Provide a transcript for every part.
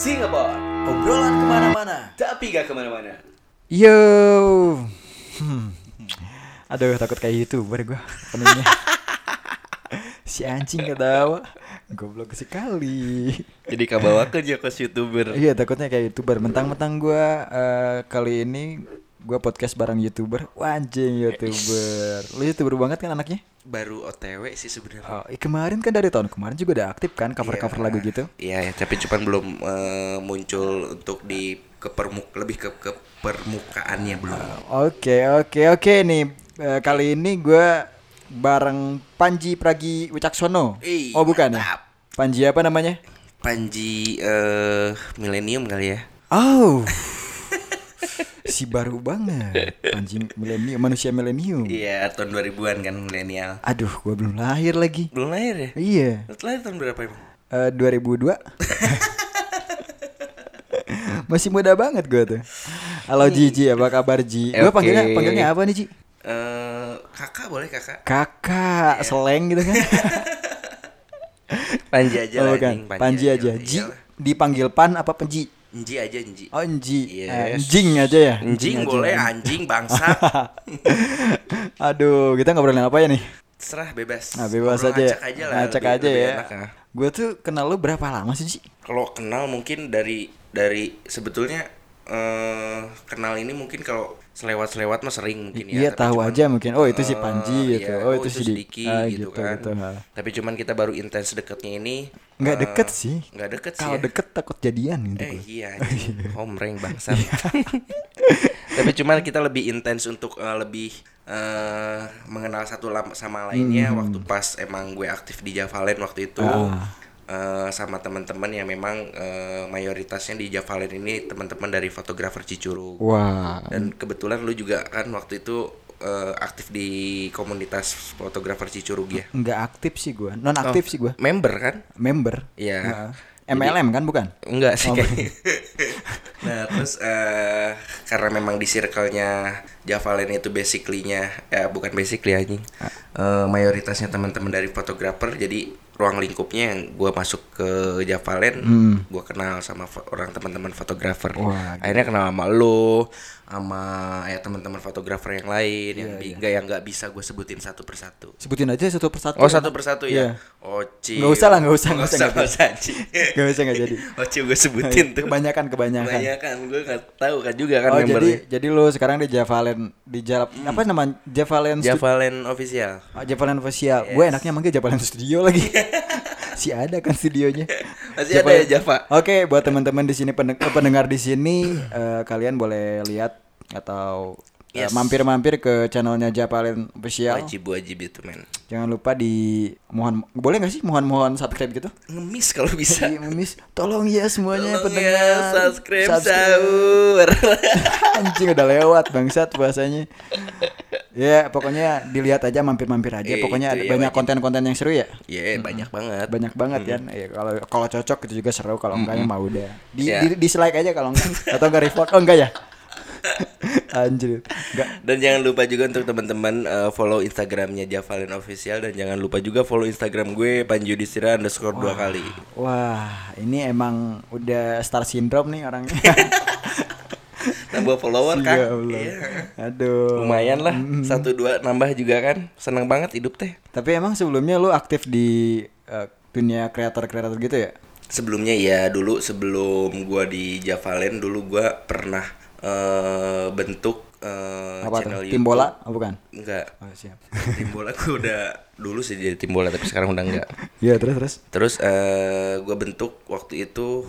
Singapore Obrolan ke mana-mana. Tapi gak ke mana-mana Yo. Hmm. Aduh takut kayak youtuber gue penuhnya. si anjing ketawa. Goblok sekali. Jadi kabawa ke Jokos Youtuber Iya takutnya kayak youtuber. Mentang-mentang gue eh, kali ini gue podcast bareng youtuber. Anjing youtuber. Lu youtuber banget kan anaknya? Baru OTW sih sebenarnya Oh, eh, kemarin kan dari tahun kemarin juga udah aktif kan cover-cover Iya. lagu gitu. Iya, ya, tapi cuman belum eh, muncul untuk di kepermuk lebih ke ke permukaannya belum. Oke oke oke nih Eh, kali ini gue bareng Panji Pragi Wicaksono. Ih, oh bukan ya? Panji apa namanya? Panji eh milenium kali ya. Oh, si baru banget. Panji milenium manusia milenium. Iya, tahun 2000-an kan milenial. Aduh, gue belum lahir lagi. Belum lahir ya? Iya, lahir tahun berapa emang? Eh, 2002. Masih muda banget gue tuh. Halo Jiji, apa kabar Ji? Gue Oke. panggilnya panggilnya apa nih Ji? Eh, kakak boleh kakak? Kakak, seleng gitu kan? Panji aja oh, lah, bukan. anjing, Panji aja. lah. Ji dipanggil Pan apa Penji? Nji aja Nji. Oh, Nji. Yes. Eh, Njing aja ya. Anjing aja. boleh anjing bangsa. Aduh, kita ngobrolin apa ya nih? Serah bebas. Nah, bebas Ngobrol aja. Ngacak aja lah. Ngacak lebih- aja lebih ya. enak, ah. Gue tuh kenal lu berapa lama sih, Ji? Kalau kenal mungkin dari dari sebetulnya eh kenal ini mungkin kalau selewat-selewat mah sering mungkin ya. Iya, tahu cuman, aja mungkin. Oh, itu si eh, Panji gitu. iya, Oh, itu si Di- Diki ah, gitu, gitu, kan. gitu, ha. Tapi cuman kita baru intens deketnya ini. Nggak eh, deket sih. Nggak deket sih. Kalau ya. deket takut jadian gitu. Eh iya. Homreng bangsa. Iya. Tapi cuman kita lebih intens untuk eh, lebih eh, mengenal satu sama lainnya waktu pas emang gue aktif di Javalen waktu itu. Hmm. Ah. Eh, sama teman-teman yang memang eh, mayoritasnya di Javalen ini teman-teman dari fotografer Cicurug. Wah. Dan kebetulan lu juga kan waktu itu eh, aktif di komunitas fotografer Cicurug ya. Nggak aktif sih gue. Non aktif Oh, sih gue. Member kan? Member. Iya. Heeh. MLM kan bukan? Enggak sih Oh, kayaknya. nah terus eh karena memang di circle-nya Javalen itu basically-nya eh bukan basically anjing. Eh, mayoritasnya teman-teman dari fotografer jadi ruang lingkupnya yang gua masuk ke Javalen, Hmm. gua kenal sama orang teman-teman fotografer. Wah, Akhirnya kenal sama lo, sama ya teman-teman fotografer yang lain Iya, yang bi- nggak yang nggak bisa gue sebutin satu persatu. Sebutin aja satu persatu. Oh satu persatu Iya. ya. Oci. Nggak usah lah, nggak usah, nggak usah, nggak usah. Nggak usah, nggak jadi. Oci gue sebutin tuh. Kebanyakan, kebanyakan. Kebanyakan gue nggak tahu kan juga kan oh jadi membernya. jadi lu sekarang di Javalen di Jalap apa nama Javalen Javalen official. Oh, Javalen official. Gue enaknya manggil Javalen Studio lagi. si ada kan studionya. Masih ada ya Java. Oke, buat teman-teman di sini pendeng- eh, pendengar di sini eh, kalian boleh lihat atau Yes. mampir-mampir ke channelnya Javalen official. Wajib wajib itu men. Jangan lupa di mohon boleh nggak sih mohon-mohon subscribe gitu? Ngemis kalau bisa. Iya, Miss, tolong ya semuanya Tolong pendengar. ya, subscribe, sahur. Anjing udah lewat bangsat bahasanya. Ya, pokoknya dilihat aja mampir-mampir aja. Eh, pokoknya ada ya, banyak konten-konten yang seru ya. Iya banyak banget. Banyak banget kan. Ya kalau kalau cocok itu juga seru, kalau enggak ya mau udah. Di, Ya. di dislike aja kalau enggak atau enggak report. Oh enggak ya? Anjir. Enggak. Dan jangan lupa juga untuk teman-teman eh, follow Instagramnya Javalen official dan jangan lupa juga follow Instagram gue Panji Yudhistira underscore dua kali. Wah, ini emang udah star syndrome nih orangnya. Nambah follower kan? Iya. Aduh. Lumayan lah satu dua nambah juga kan. Seneng banget hidup teh. Tapi emang sebelumnya lu aktif di eh, dunia kreator-kreator gitu ya? Sebelumnya ya dulu sebelum gua di Javalen dulu gua pernah eh, bentuk eh, Apa tuh? channel Tim YouTube. bola? Oh, bukan. Enggak. Oh, siap. tim bola gua udah dulu sih jadi tim bola tapi sekarang udah enggak. Iya, terus terus. Terus eh gua bentuk waktu itu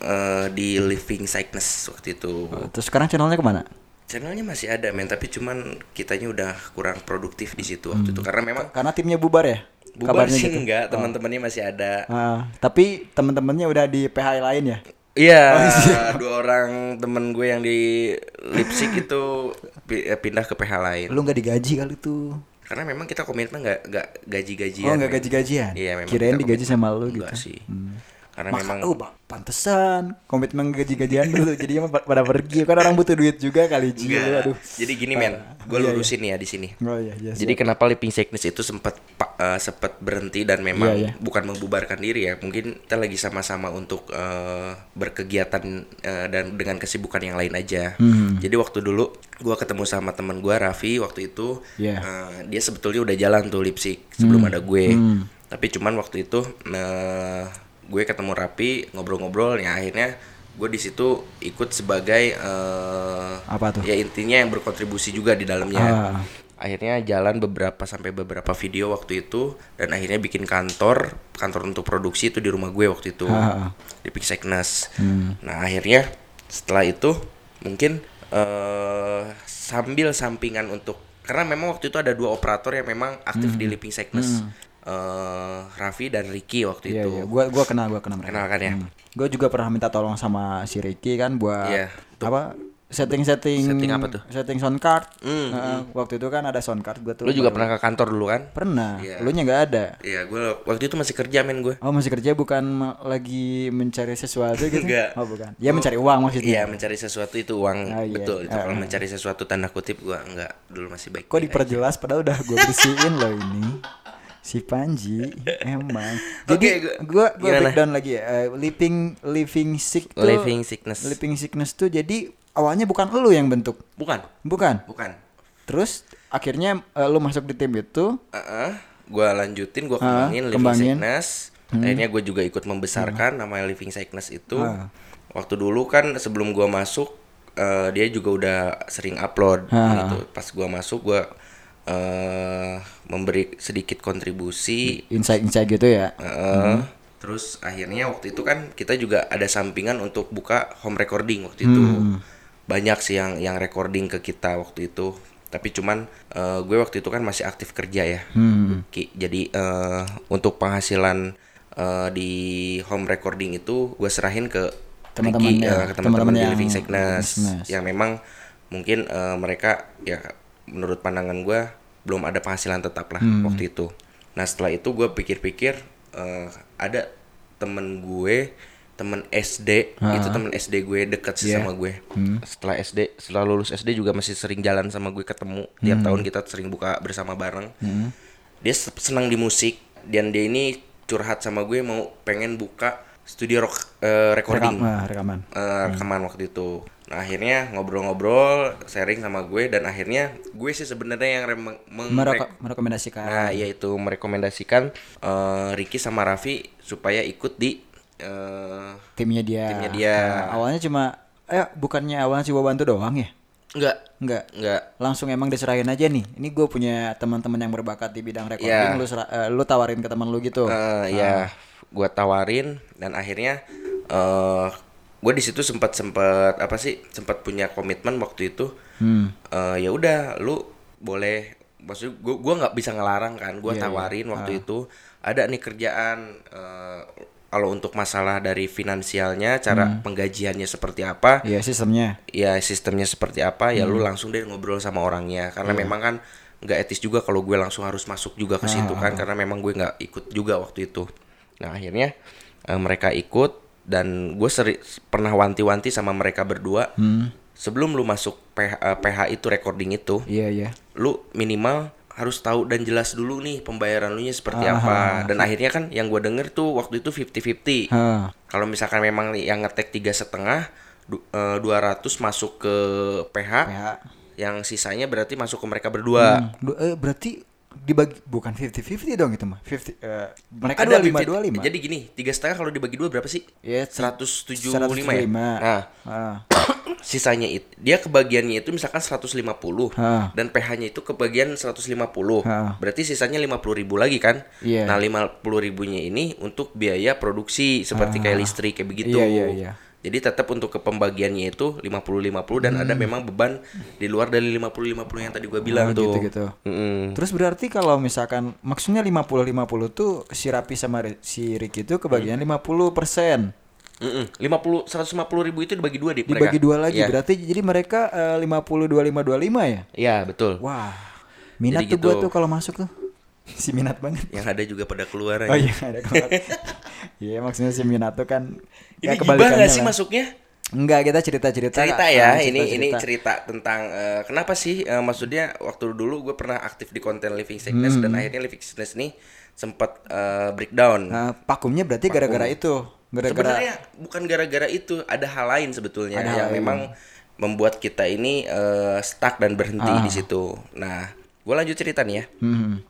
eh, di Living Sickness waktu itu. Oh, terus sekarang channelnya ke mana? Channelnya masih ada men tapi cuman kitanya udah kurang produktif di situ waktu itu karena memang Karena timnya bubar ya? bubar Kabarnya sih gitu. enggak, teman-temannya masih ada. Ah, tapi teman-temannya udah di PH lain ya? Iya, dua orang temen gue yang di Lipsik itu eh, pindah ke PH lain. Lu nggak digaji kali tuh? Karena memang kita komitmen nggak nggak gaji-gajian. Oh, nggak men. gaji-gajian? Iya, memang. Kirain digaji sama lu Enggak gitu. sih. Karena Maka, memang oh, Bang, pantesan komitmen gaji-gajian dulu jadinya mah pada pergi kan orang butuh duit juga kali Ji. Aduh. Jadi gini men, gue iya, lurusin ya di sini. Oh iya, iya. Jadi kenapa living sickness itu sempat pa- eh, sempat berhenti dan memang Iya, iya. bukan membubarkan diri ya. Mungkin kita lagi sama-sama untuk eh, berkegiatan eh, dan dengan kesibukan yang lain aja. Hmm. Jadi waktu dulu gua ketemu sama teman gua Raffi waktu itu Iya. eh, dia sebetulnya udah jalan tuh lipsik sebelum ada gue. Hmm. Tapi cuman waktu itu eh, gue ketemu Raffi ngobrol-ngobrol ya akhirnya gue di situ ikut sebagai eh, Apa tuh? ya intinya yang berkontribusi juga di dalamnya Ah. akhirnya jalan beberapa sampai beberapa video waktu itu dan akhirnya bikin kantor kantor untuk produksi itu di rumah gue waktu itu Ah. di Sickness. Hmm. nah akhirnya setelah itu mungkin eh sambil sampingan untuk karena memang waktu itu ada dua operator yang memang aktif di Living Sickness eh Raffi dan Ricky waktu Hmm. Iya, itu iya. Gua gua kenal, gua kenal mereka. kenal kan ya Gue juga pernah minta tolong sama si Ricky kan buat Iya, apa setting-setting Setting apa tuh? Setting sound card. Hmm, Heeh, waktu itu kan ada sound card gue tuh. lu juga baru- pernah ke kantor dulu kan pernah. Iya. Lu nya nggak ada. Iya, gue waktu itu masih kerja men gue. Oh masih kerja bukan lagi mencari sesuatu gitu? Enggak. Oh bukan. Ya mencari uang maksudnya. Iya, mencari sesuatu itu uang Ah, iya. betul. Itu Ah, kalau ah. mencari sesuatu tanda kutip gua enggak dulu masih baik. Kok diperjelas padahal udah gue bersihin loh ini. Si Panji emang. Jadi gua gua gimana? breakdown lagi ya. Eh, living living sick tuh Living sickness. living sickness tuh jadi awalnya bukan lu yang bentuk. Bukan, Bukan. bukan. Terus akhirnya eh, lu masuk di tim itu. Heeh. Gua lanjutin, gua Ah, kembangin Living kembangin. Sickness. Akhirnya gue juga ikut membesarkan namanya Living Sickness itu. Ah. Waktu dulu kan sebelum gua masuk eh, dia juga udah sering upload Ah. gitu. Pas gua masuk gua eh memberi sedikit kontribusi Insight-insight gitu ya. Heeh. Terus akhirnya waktu itu kan kita juga ada sampingan untuk buka home recording waktu itu. Banyak sih yang yang recording ke kita waktu itu. Tapi cuman eh, gue waktu itu kan masih aktif kerja ya. Hmm. Jadi eh, untuk penghasilan eh, di home recording itu gue serahin ke Teman-teman eh, ke teman-teman di Living Sickness Sickness. yang memang mungkin eh, mereka ya menurut pandangan gue belum ada penghasilan tetap lah Hmm. waktu itu. Nah setelah itu gue pikir-pikir eh, ada temen gue temen SD itu temen SD gue dekat sih Iya. sama gue. Hmm. Setelah SD setelah lulus SD juga masih sering jalan sama gue ketemu tiap tahun kita sering buka bersama bareng. Hmm. Dia se- senang di musik dan dia ini curhat sama gue mau pengen buka studio rock eh, recording Rekam, ah, rekaman. eh, rekaman waktu itu. Nah akhirnya ngobrol-ngobrol, sharing sama gue dan akhirnya gue sih sebenarnya yang meng- Mereko- merekomendasikan. Nah iya itu merekomendasikan eh, Ricky sama Raffi supaya ikut di eh, timnya dia. Timnya dia. Nah, awalnya cuma eh bukannya awalnya cuma bantu doang ya? enggak Enggak. enggak Langsung emang diserahin aja nih. Ini gue punya teman-teman yang berbakat di bidang recording, Iya. lu sera- eh, lu tawarin ke teman lu gitu. Eh, ya gue tawarin dan akhirnya eh gue di situ sempat sempat apa sih sempat punya komitmen waktu itu. Hmm. Eh, ya udah lu boleh maksud gue gua nggak bisa ngelarang kan gue Iya, tawarin waktu itu ada nih kerjaan eh, kalau untuk masalah dari finansialnya cara penggajiannya seperti apa. Iya sistemnya. ya sistemnya seperti apa ya lu langsung deh ngobrol sama orangnya. Karena memang kan nggak etis juga kalau gue langsung harus masuk juga ke situ kan karena memang gue nggak ikut juga waktu itu. Nah akhirnya eh, mereka ikut dan gue seri pernah wanti-wanti sama mereka berdua Hmm. sebelum lu masuk PH, eh, PH itu recording itu Iya iya. lu minimal harus tahu dan jelas dulu nih pembayaran lu nya seperti apa dan akhirnya kan yang gue denger tuh waktu itu 50-50 Hah. kalau misalkan memang yang ngetek tiga setengah eh, 200 masuk ke PH, PH. yang sisanya berarti masuk ke mereka berdua Du- eh, berarti dibagi bukan 50-50 dong itu mah. 50 eh, mereka Ada 25 25. 50 jadi gini tiga setengah kalau dibagi dua berapa sih Ya, 175 ya 175. nah Ah. sisanya itu dia kebagiannya itu misalkan 150 Ah. dan PH-nya itu kebagian 150 Ah. berarti sisanya 50 ribu lagi kan Iya. nah 50 ribunya ini untuk biaya produksi seperti kayak listrik kayak begitu Iya, iya, iya. Jadi tetap untuk ke pembagiannya itu 50-50 dan ada memang beban di luar dari 50-50 yang tadi gua bilang Oh, tuh gitu-gitu. Mm-mm. Terus berarti kalau misalkan maksudnya 50-50 tuh si Rapi sama si Ricky itu kebagian 50%. Mm-mm. 50 150 ribu itu dibagi dua di Dibagi mereka. dua lagi Iya. berarti jadi mereka eh, 50 25 25 ya? Iya, betul. Wah. Minat Jadi tuh gua gitu. tuh kalau masuk tuh. Si minat banget. yang ada juga pada keluar Oh iya ada keluar. Iya maksudnya si Minato kan Ini gibah gak sih masuknya? Enggak kita cerita-cerita. Cerita ya, ini cerita-cerita. ini cerita tentang eh, kenapa sih eh, maksudnya waktu dulu gue pernah aktif di konten living sickness Hmm. dan akhirnya living sickness ini sempat eh, breakdown. Nah, pakumnya berarti gara-gara itu. Gara-gara Sebenarnya bukan gara-gara itu, ada hal lain sebetulnya Ada yang lain. memang membuat kita ini eh, stuck dan berhenti Ah. di situ. Nah, gue lanjut cerita nih ya. Hmm.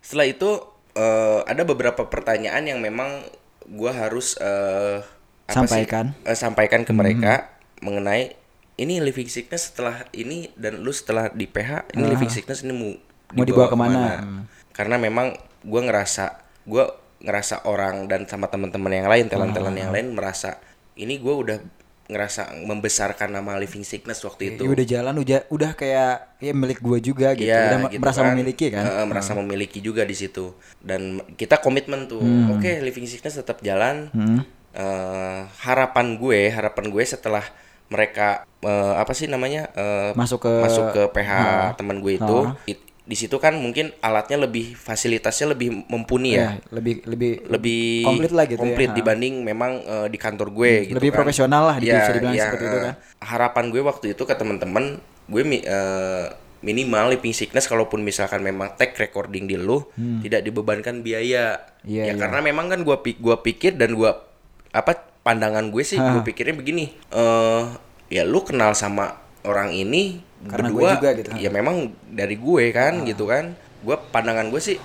Setelah itu eh, ada beberapa pertanyaan yang memang gue harus eh, apa sih? Sampaikan. Eh, sampaikan ke mereka mengenai ini living sickness setelah ini dan lu setelah di PH ini living sickness ini mau Mau dibawa ke mana? Hmm. Karena memang gue ngerasa gue ngerasa orang dan sama teman-teman yang lain talent-talent yang lain merasa ini gue udah ngerasa membesarkan nama living sickness waktu itu. Ya, udah jalan udah udah kayak ya milik gua juga gitu. Iya, udah gitu merasa kan. memiliki kan. Heeh, merasa memiliki juga di situ. Dan kita komitmen tuh. Oke, living sickness tetap jalan. Hmm. Eh, harapan gue, harapan gue setelah mereka eh, apa sih namanya? eh, Masuk ke masuk ke PH teman gue itu. it- di situ kan mungkin alatnya lebih fasilitasnya lebih mumpuni ya. Ya, lebih lebih Lebih komplit lah gitu ya. komplit Ha. dibanding memang eh, di kantor gue gitu Lebih kan. profesional lah, Iya, bisa dibilang iya, seperti itu eh, kan. Harapan gue waktu itu ke teman-teman, gue eh, minimal living sickness kalaupun misalkan memang tag recording di lu tidak dibebankan biaya. Hmm. Iya, ya iya. karena memang kan gua pi- gua pikir dan gua apa pandangan gue sih gue pikirnya begini. eh ya lu kenal sama orang ini Karena gue berdua juga gitu. ya memang dari gue kan gitu kan. Gua pandangan gue sih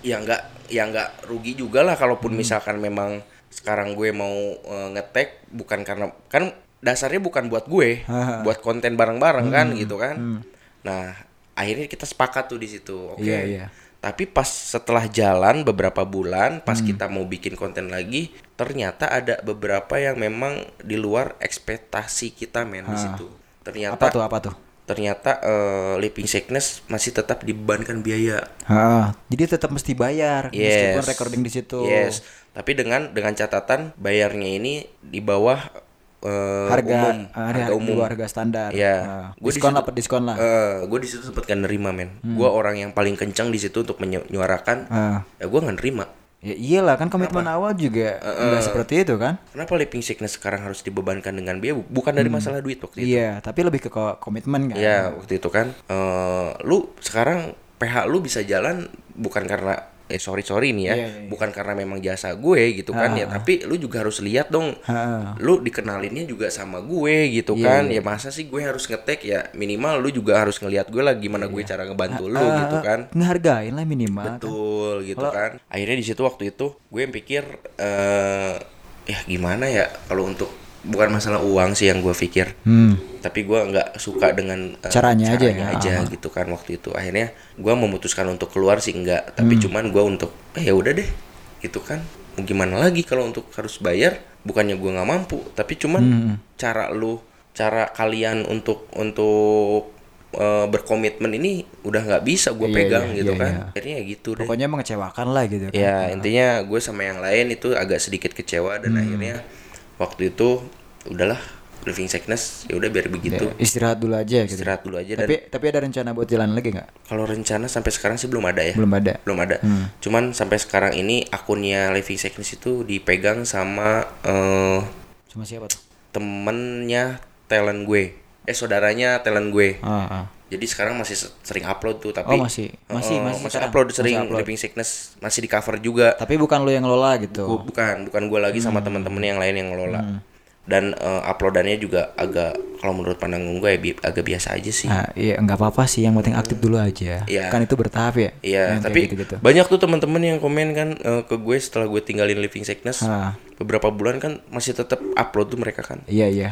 ya nggak ya nggak rugi juga lah kalaupun misalkan memang sekarang gue mau eh, ngetek bukan karena kan dasarnya bukan buat gue, buat konten bareng-bareng kan gitu kan. Nah, akhirnya kita sepakat tuh di situ. Oke. Iya, iya. Tapi pas setelah jalan beberapa bulan, pas kita mau bikin konten lagi, ternyata ada beberapa yang memang di luar ekspektasi kita men di situ. Ternyata Apa tuh apa tuh? Ternyata eh, living sickness masih tetap dibebankan biaya. Ha, jadi tetap mesti bayar meskipun Yes. recording di situ. Yes. Tapi dengan dengan catatan bayarnya ini di bawah eh, Harga umum, ah, harga di umum. harga standar. Gua di diskon lah, diskon lah. gue di situ sempet gak nerima men. Gue orang yang paling kencang di situ untuk menyuarakan. Ah. Ya gue gak nerima. Ya iyalah kan komitmen awal juga nggak seperti itu kan? Kenapa living sickness sekarang harus dibebankan dengan biaya? Bukan dari masalah duit waktu itu. Iya, tapi lebih ke ko- komitmen kan. Ya waktu itu kan. eh lu sekarang PH lu bisa jalan bukan karena eh sorry sorry nih ya, Iya, iya, iya. bukan karena memang jasa gue gitu kan ya. Tapi lu juga harus lihat dong. Ha. Lu dikenalinnya juga sama gue gitu Iya, kan. Ya masa sih gue harus ngetek ya minimal lu juga harus ngelihat gue lah gimana gue cara ngebantu lu Ah, gitu kan. Ngehargain lah minimal. kan. Betul gitu kan. Akhirnya di situ waktu itu gue yang pikir eh ya gimana ya kalau untuk bukan masalah uang sih yang gue pikir. Hmm. Tapi gue nggak suka dengan eh, Caranya aja ya. aja gitu kan waktu itu. Akhirnya gue memutuskan untuk keluar sih enggak, tapi cuman gue untuk eh ya udah deh gitu kan. Mau gimana lagi kalau untuk harus bayar? Bukannya gue nggak mampu, tapi cuman cara lu, cara kalian untuk untuk eh, berkomitmen ini udah nggak bisa gue Iya, pegang iya, gitu iya, kan. iya. Akhirnya ya gitu deh. Pokoknya mengecewakan lah gitu kan. Ya intinya gue sama yang lain itu agak sedikit kecewa dan akhirnya waktu itu udahlah living sickness ya udah biar begitu Ya, istirahat dulu aja gitu. istirahat dulu aja dan Tapi tapi ada rencana buat jalan lagi nggak? kalau rencana sampai sekarang sih belum ada ya Belum ada. belum ada cuman sampai sekarang ini akunnya living sickness itu dipegang sama eh, Sama siapa tuh? temennya talent gue eh saudaranya talent gue Ah, ah. Jadi sekarang masih se- sering upload tuh tapi Oh, masih- masih- eh, masih sekarang? upload Masih sering upload. living sickness masih di cover juga Tapi bukan lu yang ngelola gitu. Gua- bukan bukan gue lagi Hmm. sama teman-teman yang lain yang ngelola dan eh, uploadannya juga agak kalau menurut pandangan gue ya bi- agak biasa aja sih Ah, iya nggak apa-apa sih, yang penting aktif dulu aja. Iya. Kan itu bertahap ya. Iya, kayak tapi gitu-gitu. banyak tuh teman-teman yang komen kan eh, ke gue setelah gue tinggalin living sickness Ah. beberapa bulan kan masih tetap upload tuh mereka kan. Iya iya.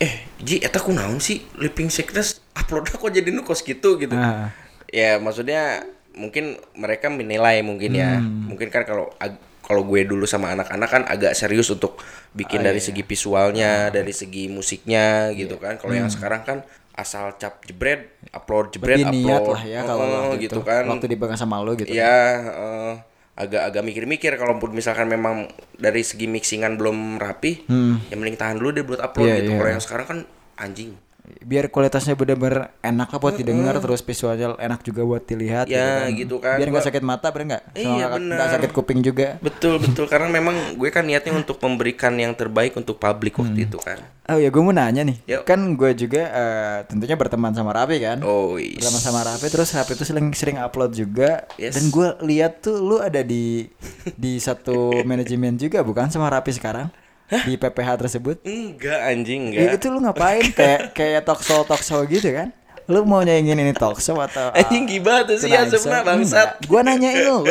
Eh, Ji, eta kunaon sih living sickness uploadnya kok jadi nukos gitu gitu. Ah. Ya maksudnya mungkin mereka menilai mungkin ya. Hmm. Mungkin kan kalau kalau gue dulu sama anak-anak kan agak serius untuk bikin iya, dari segi visualnya, dari segi musiknya gitu kan. Kalau yang sekarang kan asal cap jebret, upload jebret, Hmm. Upload. niat lah ya kalau Oh, gitu itu. kan. Waktu dipegang sama lo gitu. Iya, eh, agak-agak mikir-mikir kalaupun misalkan memang dari segi mixingan belum rapi, ya mending tahan dulu deh buat upload Hmm. Iya, gitu. iya. Kalau yang sekarang kan anjing. Biar kualitasnya bener-bener enak lah buat didengar terus visualnya enak juga buat dilihat Ya, gitu kan. biar nggak sakit mata bener nggak? Iya, nggak- sakit kuping juga. Betul betul. Karena memang gue kan niatnya untuk memberikan yang terbaik untuk publik waktu itu kan. oh ya gue mau nanya nih. Yuk. kan gue juga eh, tentunya berteman sama Raffi kan? Oh, is. berteman sama Raffi terus Raffi itu sering sering upload juga. Yes. dan gue lihat tuh lu ada di di satu manajemen juga bukan? Sama Raffi sekarang di PPH tersebut Enggak anjing Ya, enggak. itu lu ngapain kayak kayak talk show talk show gitu kan? Lu mau nyanyiin ini talk show atau Anjing gibah tuh sih ya sebenarnya bangsat. Gua nanyain lu.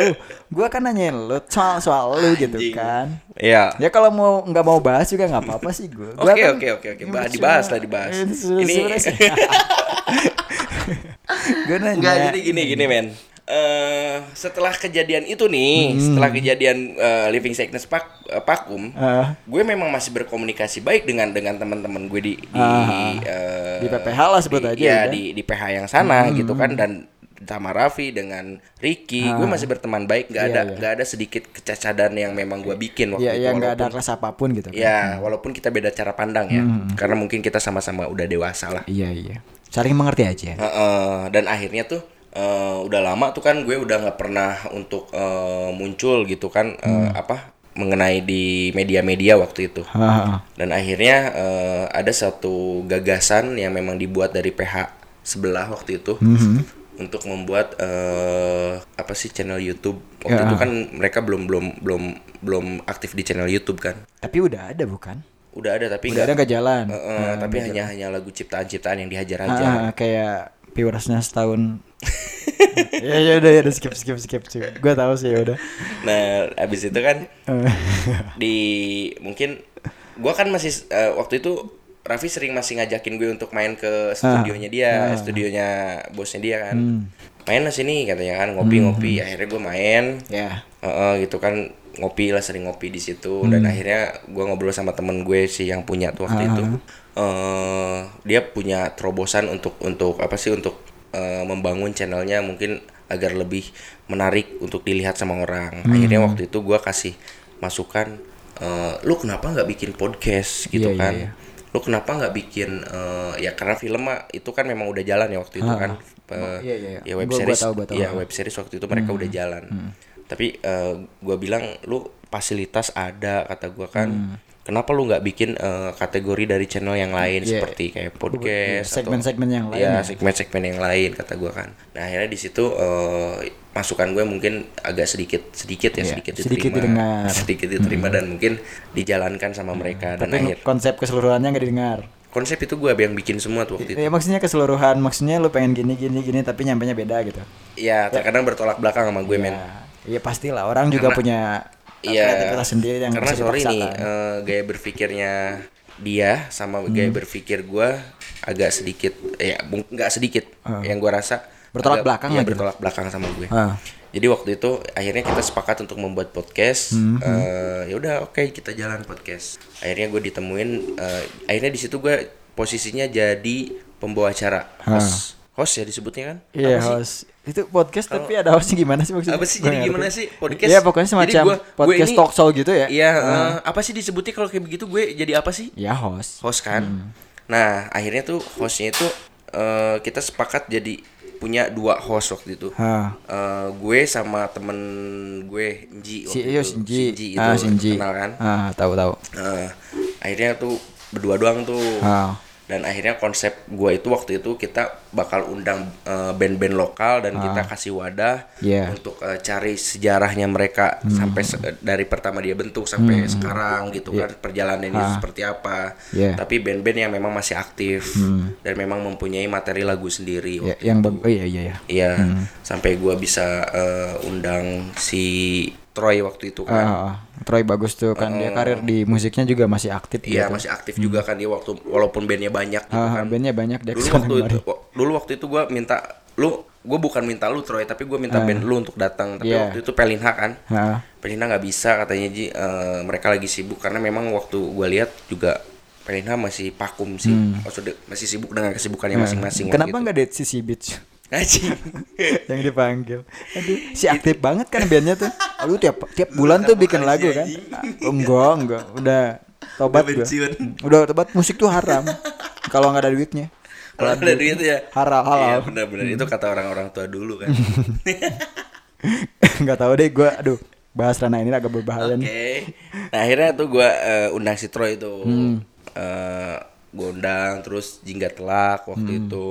Gua kan nanyain lu soal soal lu gitu Anjing. kan. Iya. Ya kalau mau nggak mau bahas juga nggak apa-apa sih gua. Oke, kan- oke, oke, oke. Cuma- dibahas lah, dibahas. Ini. Gua nanya. Enggak jadi gini gini men. Eh setelah kejadian itu nih, Hmm. setelah kejadian eh, living sickness pak eh, pakum, Ah, gue memang masih berkomunikasi baik dengan dengan teman-teman gue di di Ah. eh, Di PPH lah sebut di- aja ya, ya. Hmm. di di PH yang sana gitu kan dan sama Raffi dengan Ricky, gue masih berteman baik, nggak Iya, ada iya. nggak ada sedikit kecacadan yang memang gue bikin waktu Iya, itu. iya nggak ada kelas apa pun gitu. kan. Ya, walaupun kita beda cara pandang ya, Hmm. karena mungkin kita sama-sama udah dewasa lah. Iya, iya. Saling mengerti aja. Heeh, dan akhirnya tuh eh, udah lama tuh kan gue udah nggak pernah untuk eh, muncul gitu kan eh, apa mengenai di media-media waktu itu. Ah, ah. Dan akhirnya eh, ada satu gagasan yang memang dibuat dari PH sebelah waktu itu untuk membuat eh, apa sih channel YouTube. Waktu Ya. itu kan mereka belum belum belum belum aktif di channel YouTube kan. Tapi udah ada bukan? Udah ada tapi Udah ada nggak jalan. eh, eh, tapi hanya hanya lagu ciptaan-ciptaan yang dihajar aja. Ah, kayak viewersnya setahun. ya ya udah ya udah skip skip skip skip. Gue tahu sih ya udah. Nah, abis itu kan di mungkin gua kan masih eh, waktu itu Raffi sering masih ngajakin gue untuk main ke studionya dia, studionya bosnya dia kan. Main lah sini katanya kan ngopi-ngopi. Akhirnya gue main. ya. Heeh, gitu kan ngopi lah sering ngopi di situ dan akhirnya gua ngobrol sama temen gue sih yang punya tuh waktu itu. Eh dia punya terobosan untuk untuk apa sih untuk eh, membangun channelnya mungkin agar lebih menarik untuk dilihat sama orang. Akhirnya waktu itu gua kasih masukan eh, lu kenapa nggak bikin podcast gitu Iya, iya, kan? iya. Lu kenapa nggak bikin eh, ya karena film mah itu kan memang udah jalan ya waktu itu kan. Eh, iya, iya, iya. Ya web Gua- gua series tahu, gua tahu. ya web series waktu itu mereka udah jalan. Tapi eh, gua bilang lu fasilitas ada kata gua kan. Kenapa lu nggak bikin eh, kategori dari channel yang lain Iya. seperti kayak podcast segmen-segmen yang lain ya, ya. segmen-segmen yang lain kata gua kan. Nah, akhirnya di situ eh, masukan gue mungkin agak sedikit sedikit ya Iya, sedikit sedikit diterima. didengar. Sedikit diterima dan mungkin dijalankan sama mereka dan Tapi akhir konsep keseluruhannya nggak didengar. konsep itu gue yang bikin semua tuh waktu itu. Ya maksudnya keseluruhan, maksudnya lu pengen gini gini gini tapi nyampenya beda gitu. Ya, terkadang bertolak belakang sama gue men. Ya, Iya pastilah orang juga Karena- punya Iya. kreativitas sendiri yang karena sorry nih eh, gaya berpikirnya dia sama Hmm. gaya berpikir gua agak sedikit ya nggak sedikit yang gua rasa. Bertolak agak- belakang iya, lah gitu. bertolak belakang sama gue Ah. jadi waktu itu akhirnya kita sepakat untuk membuat podcast Hmm, Eh, ya udah oke kita jalan podcast akhirnya gue ditemuin eh, akhirnya di situ gue posisinya jadi pembawa acara host host ya disebutnya kan. Iya sih? host itu podcast tapi ada hostnya gimana sih maksudnya? Apa sih? Gua Jadi gimana sih podcast? Iya pokoknya Jadi semacam gua- gua podcast ini- talk show gitu ya? Iya, eh, apa sih disebutnya kalau kayak begitu gue jadi apa sih? Ya host. Host kan. Hmm. Nah, akhirnya tuh hostnya itu eh, kita sepakat jadi punya dua host waktu itu. Hah. Eh, gue sama temen gue Nji Si waktu itu. Shinji. Shinji itu ah, Shinji. kenal kan? Ah, tahu tahu. Eh, akhirnya tuh berdua doang tuh. Ah. Dan akhirnya konsep gue itu waktu itu kita bakal undang eh, band-band lokal dan kita kasih wadah Ah. Hmm. untuk eh, cari sejarahnya mereka sampai se- dari pertama dia bentuk sampai sekarang gitu kan perjalanannya seperti apa. Hmm. Tapi band-band yang memang masih aktif dan memang mempunyai materi lagu sendiri. Ya, yang oh iya iya iya. Iya, Hmm. sampai gua bisa eh, undang si Troy waktu itu Ah, kan. ah, ah. Troy bagus tuh kan dia karir di musiknya juga masih aktif Iya gitu. masih aktif juga kan dia waktu walaupun bandnya banyak gitu Ah, kan. bandnya banyak dia dulu waktu itu dulu waktu itu gue minta lu gue bukan minta lu Troy tapi gue minta band lu untuk datang. Tapi Iya. waktu itu Pelinha kan. Ah, Pelinha nggak bisa katanya Ji. Eh, mereka lagi sibuk karena memang waktu gue lihat juga Pelinha masih pakum sih. Maksudnya masih sibuk dengan kesibukannya masing-masing Hmm. Kenapa nggak date si Beach Anjing. yang dipanggil? Aduh, si aktif banget kan bandnya tuh. Lu tiap tiap bulan tuh bikin lagu kan? Oh, enggak, enggak. Udah tobat Udah. Udah tobat musik tuh haram. Kalau nggak ada duitnya. Kalau ada duit ya. Halal, halal. Iya, benar-benar itu kata orang-orang tua dulu kan. nggak tahu deh gue aduh bahas ranah ini agak berbahaya Oke. nih Nah, akhirnya tuh gua eh, undang si Troy itu. Hmm. Eh, gua undang terus Jingga Telak Hmm. waktu itu.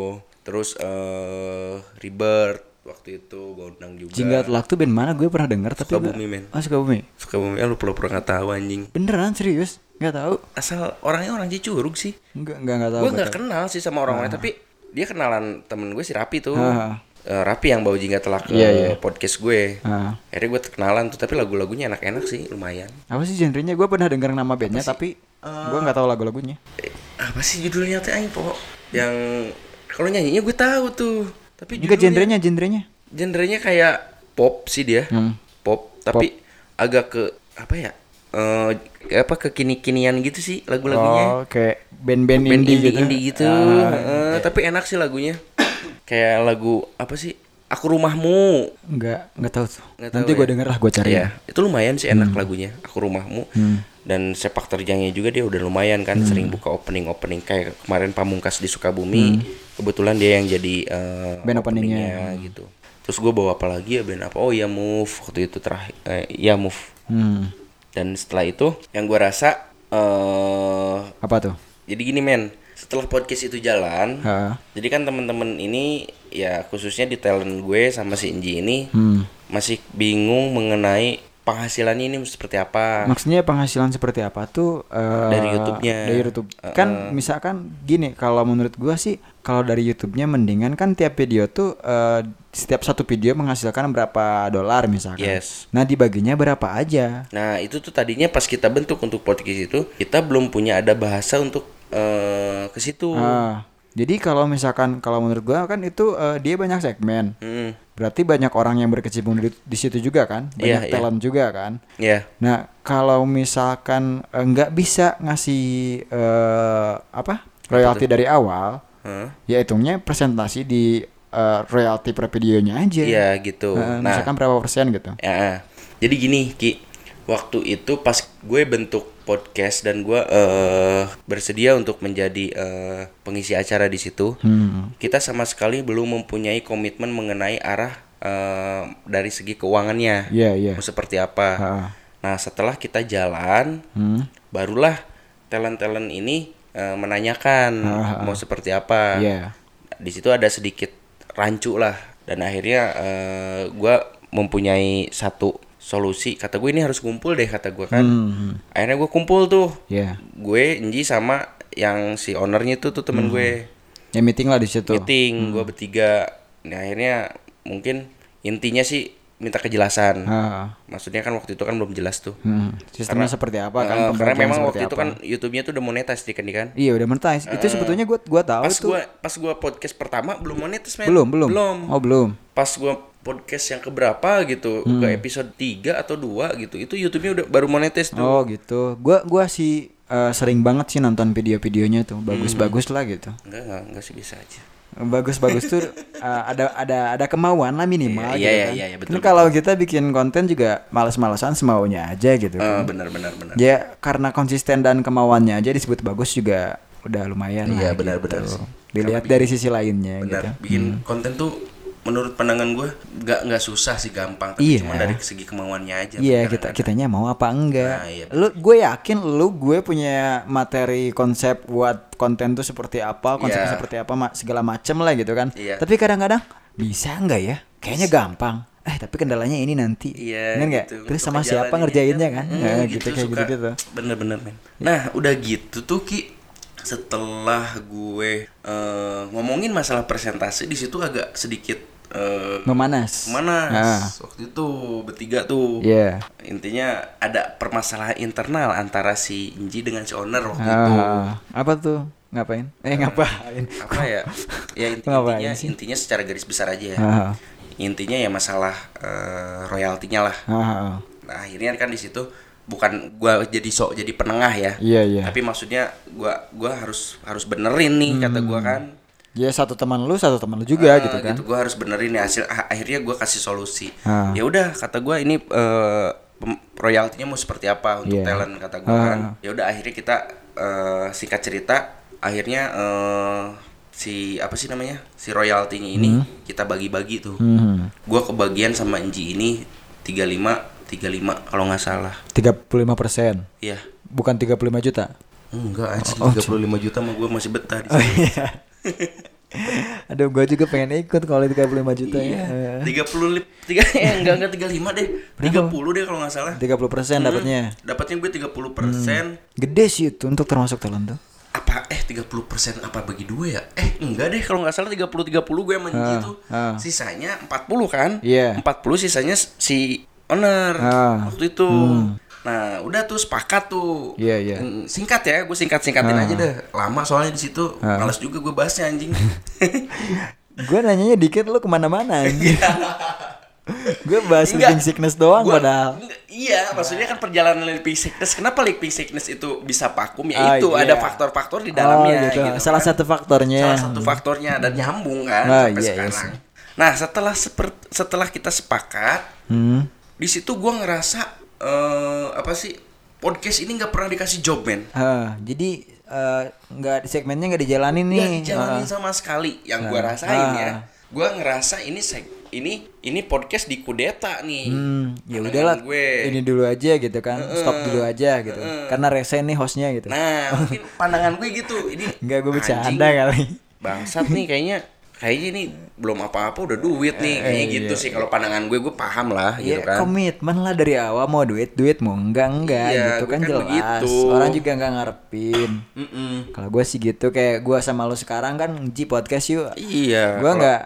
Terus eh Rebirth waktu itu gua undang juga. Jingga telak tuh band mana gue pernah denger tapi gua- Sukabumi, men. oh Sukabumi Sukabumi ah, lu pura-pura nggak tahu anjing. beneran serius nggak tahu Asal orangnya orang Cicurug sih. nggak nggak nggak tahu Gue nggak nggak kenal sih sama orang-orangnya tapi dia kenalan temen gue si Rapi tuh. Ah. Eh, Rapi yang bawa Jingga Telak ke Iya, iya. podcast gue. Ah. Akhirnya gue kenalan tuh tapi lagu-lagunya enak-enak sih lumayan. apa sih genrenya gue pernah denger nama bandnya tapi gue nggak tahu lagu-lagunya Eh, apa sih judulnya teh aing po yang kalau nyanyinya gue tahu tuh. Tapi juga genrenya genrenya. Genrenya kayak pop sih dia. Hmm. pop tapi agak ke apa ya eh apa kekini-kinian gitu sih lagu-lagunya. Oh kayak band-band band indie, indie gitu. indie gitu. Ah, Eh, tapi enak sih lagunya. Kayak lagu apa sih aku rumahmu. Nggak nggak tahu tuh. Nggak nanti tahu gue ya. denger lah gue cari. Iya, itu lumayan sih enak lagunya. Aku rumahmu. Hmm. Dan sepak terjangnya juga dia udah lumayan kan sering buka opening-opening kayak kemarin Pamungkas di Sukabumi. Kebetulan dia yang jadi Hmm. Band openingnya. gitu. Terus gue bawa apa lagi ya band apa? Oh ya Move waktu itu terakhir eh, ya Move. hmm. Dan setelah itu yang gue rasa eh apa tuh jadi gini men, setelah podcast itu jalan, Ha. jadi kan temen-temen ini ya khususnya di talent gue sama si Inji ini Hmm. masih bingung mengenai penghasilannya ini seperti apa. Maksudnya penghasilan seperti apa tuh eh, Dari YouTube-nya. Dari YouTube. Kan misalkan gini, kalau menurut gua sih kalau dari YouTube-nya mendingan kan tiap video tuh eh, setiap satu video menghasilkan berapa dolar misalkan. Yes. Nah, dibaginya berapa aja? Nah itu tuh tadinya pas kita bentuk untuk podcast itu kita belum punya ada bahasa untuk eh, ke situ. Ah, jadi kalau misalkan kalau menurut gua kan itu eh, dia banyak segmen. Hmm, Berarti banyak orang yang berkecimpung di, di situ juga kan? Iya, Banyak iya. talent juga kan? ya Nah, kalau misalkan nggak bisa ngasih eh, apa royalti dari awal, Ya hitungnya presentasi di eh, royalti per videonya aja. Iya gitu. Eh, nah misalkan berapa persen gitu. ya, jadi gini Ki, waktu itu pas gue bentuk podcast dan gue eh bersedia untuk menjadi eh, pengisi acara di situ, Hmm. kita sama sekali belum mempunyai komitmen mengenai arah eh, dari segi keuangannya. Iya, iya. Mau seperti apa? Ha. Nah setelah kita jalan, Hmm. barulah talent-talent ini eh, menanyakan Ah, ah. mau seperti apa. Iya. Di situ ada sedikit rancu lah dan akhirnya eh, gua mempunyai satu solusi. Kata gue ini harus kumpul deh kata gua kan. Hmm. Akhirnya gue kumpul tuh. Iya. Gue Enji sama yang si ownernya itu tuh temen gue Ya meeting lah di situ. meeting. Gua bertiga. Nah akhirnya mungkin intinya sih minta kejelasan. Maksudnya kan waktu itu kan belum jelas tuh. Hmm. Sistemnya seperti apa kan? Eh, karena memang waktu itu apa. kan YouTube-nya tuh udah monetize kan kan. Iya udah monetize. Itu sebetulnya gua gua tahu Pas tuh. gua pas gua podcast pertama belum monetize men. Belum, belum. Belum. Oh, belum. Pas gua podcast yang keberapa gitu, ke Hmm. episode 3 atau 2 gitu. Itu YouTube-nya udah baru monetize tuh. Oh gitu. Gua gua sih eh, sering banget sih nonton video-videonya tuh. Hmm. Bagus-bagus lah gitu. Enggak, enggak, enggak sih bisa aja. Bagus-bagus tuh eh, ada ada ada kemauan lah minimal Iya, gitu iya, kan. iya, iya, betul, Kan kalau kita bikin konten juga males-malesan semaunya aja gitu. Eh, kan. benar benar benar. Ya karena konsisten dan kemauannya aja disebut bagus juga udah lumayan Iya, lah benar, gitu. benar. Dilihat dari sisi lainnya Benar. gitu. Bikin konten tuh menurut pandangan gua nggak nggak susah sih gampang tapi Iya. cuma dari segi kemauannya aja. Iya kita kitanya mau apa enggak? Nah, iya, lu gue yakin lu gue punya materi konsep buat konten tuh seperti apa, konsep Iya. seperti apa segala macem lah gitu kan. Iya. Tapi kadang-kadang bisa enggak ya? Kayaknya gampang. Eh tapi kendalanya ini nanti. Iya nggak? gitu. Terus sama siapa ngerjainnya kan? Hmm, Nah, gitu, kayak suka. gitu gitu. Bener-bener men. Nah udah gitu tuh Ki setelah gue eh, ngomongin masalah presentasi di situ agak sedikit eh, Memanas. mana Ah. waktu itu bertiga tuh Iya. intinya ada permasalahan internal antara si Inji dengan si owner waktu itu Ah, apa tuh? Ngapain? Eh ngapain? apa ya ya inti- Ngapain intinya sih? intinya secara garis besar aja ya Ah, intinya ya masalah eh, royaltinya lah ah, ah. nah akhirnya kan di situ bukan gua jadi sok jadi penengah ya Iya iya. tapi maksudnya gua gua harus harus benerin nih kata gua kan Ya satu teman lu, satu teman lu juga Eh, gitu kan. gua harus benerin nih hasil ah, akhirnya gua kasih solusi Ah. ya udah kata gua ini pem- royaltinya mau seperti apa untuk Iya. talent kata gua Ah. kan ya udah akhirnya kita eh, singkat cerita akhirnya eh, si apa sih namanya si royaltinya ini kita bagi-bagi tuh Hmm. gua kebagian sama Enji ini 35 35 kalau nggak salah 35 persen. Iya Bukan 35 juta. enggak anjing Oh, 35 juta mah gua masih betah di Oh sini. iya. Aduh, gue juga pengen ikut kalau 35 juta Iya, ya. tiga puluh lip, tiga, eh, enggak enggak tiga lima deh, tiga puluh deh kalau nggak salah. 30 persen dapatnya. Dapatnya gue 30 persen. Gede sih itu untuk termasuk talent tuh. Apa eh 30 persen apa bagi dua ya? Eh enggak deh kalau nggak salah 30 30 gue Nji Ah, tuh. ah. Sisanya 40 kan? Iya. 40 sisanya si owner Ah. waktu itu. Nah, udah tuh sepakat tuh. Iya, iya. Mm, Singkat ya, gue singkat-singkatin Ah. aja deh. Lama soalnya di situ. Males juga gue bahasnya anjing. Gue nanyanya dikit lu ke mana-mana anjing. gue bahas Enggak. living sickness doang Gua- padahal. Iya, maksudnya kan perjalanan living sickness. Kenapa living sickness itu bisa vakum? Ya Ah, itu iya. ada faktor-faktor di dalamnya Oh, gitu. gitu. Salah kan. satu faktornya. Salah satu faktornya dan nyambung kan Ah, sampai iya, iya sekarang. Nah, setelah seper- setelah kita sepakat, Hmm. Di situ gua ngerasa eh apa sih? Podcast ini nggak pernah dikasih job, men. Ah, jadi eh, nggak segmennya nggak dijalanin nih. Nggak dijalanin Ah. sama sekali. Yang gua rasain Ah. ya. Gua ngerasa ini seg- ini ini podcast di kudeta nih. Hmm, ya udahlah. gue. Ini dulu aja gitu kan. Stop dulu aja gitu. Karena rese nih hostnya gitu. Nah, mungkin pandangan gue gitu. Ini Enggak gue bercanda kali. Bangsat nih kayaknya kayaknya ini belum apa-apa udah duit nih. Kayaknya Eh, gitu iya. sih kalau pandangan gue gue paham lah gitu Iya kan. komitmen lah dari awal mau duit duit mau enggak enggak Iya, gitu kan kan jelas. begitu. Orang juga nggak ngarepin. Mm-mm. Kalau gue sih gitu kayak gue sama lo sekarang kan Ji podcast yuk. Iya. Gue kalau- nggak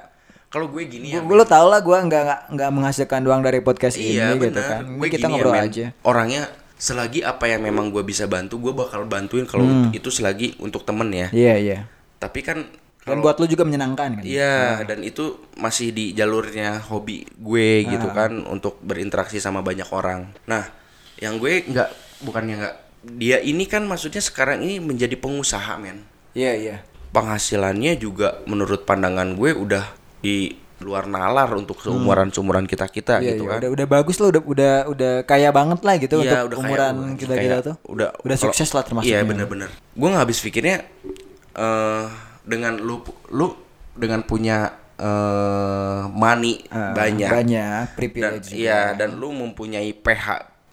Kalau gue gini ya. gue lo tau lah gue nggak nggak nggak menghasilkan doang dari podcast Iya ini gitu benar. kan. Gue kita gini ya, ngobrol men. aja. Orangnya selagi apa yang memang gue bisa bantu, gue bakal bantuin kalau itu selagi untuk temen ya. Iya iya. Tapi kan Dan buat lo juga menyenangkan kan. Iya, dan itu masih di jalurnya hobi gue gitu kan untuk berinteraksi sama banyak orang. Nah, yang gue nggak bukannya nggak dia ini kan maksudnya sekarang ini menjadi pengusaha men. Iya iya. Penghasilannya juga menurut pandangan gue udah di luar nalar untuk seumuran seumuran kita kita Iya, gitu iya, kan. udah udah bagus lo udah udah udah kaya banget lah gitu Iya, untuk udah umuran kita kita tuh. udah udah kalau- sukses lah termasuknya. Iya bener-bener. Gue nggak habis pikirnya eh dengan lu lu dengan punya eh money Ah, banyak banyak dan privilege. juga. iya dan lu mempunyai PH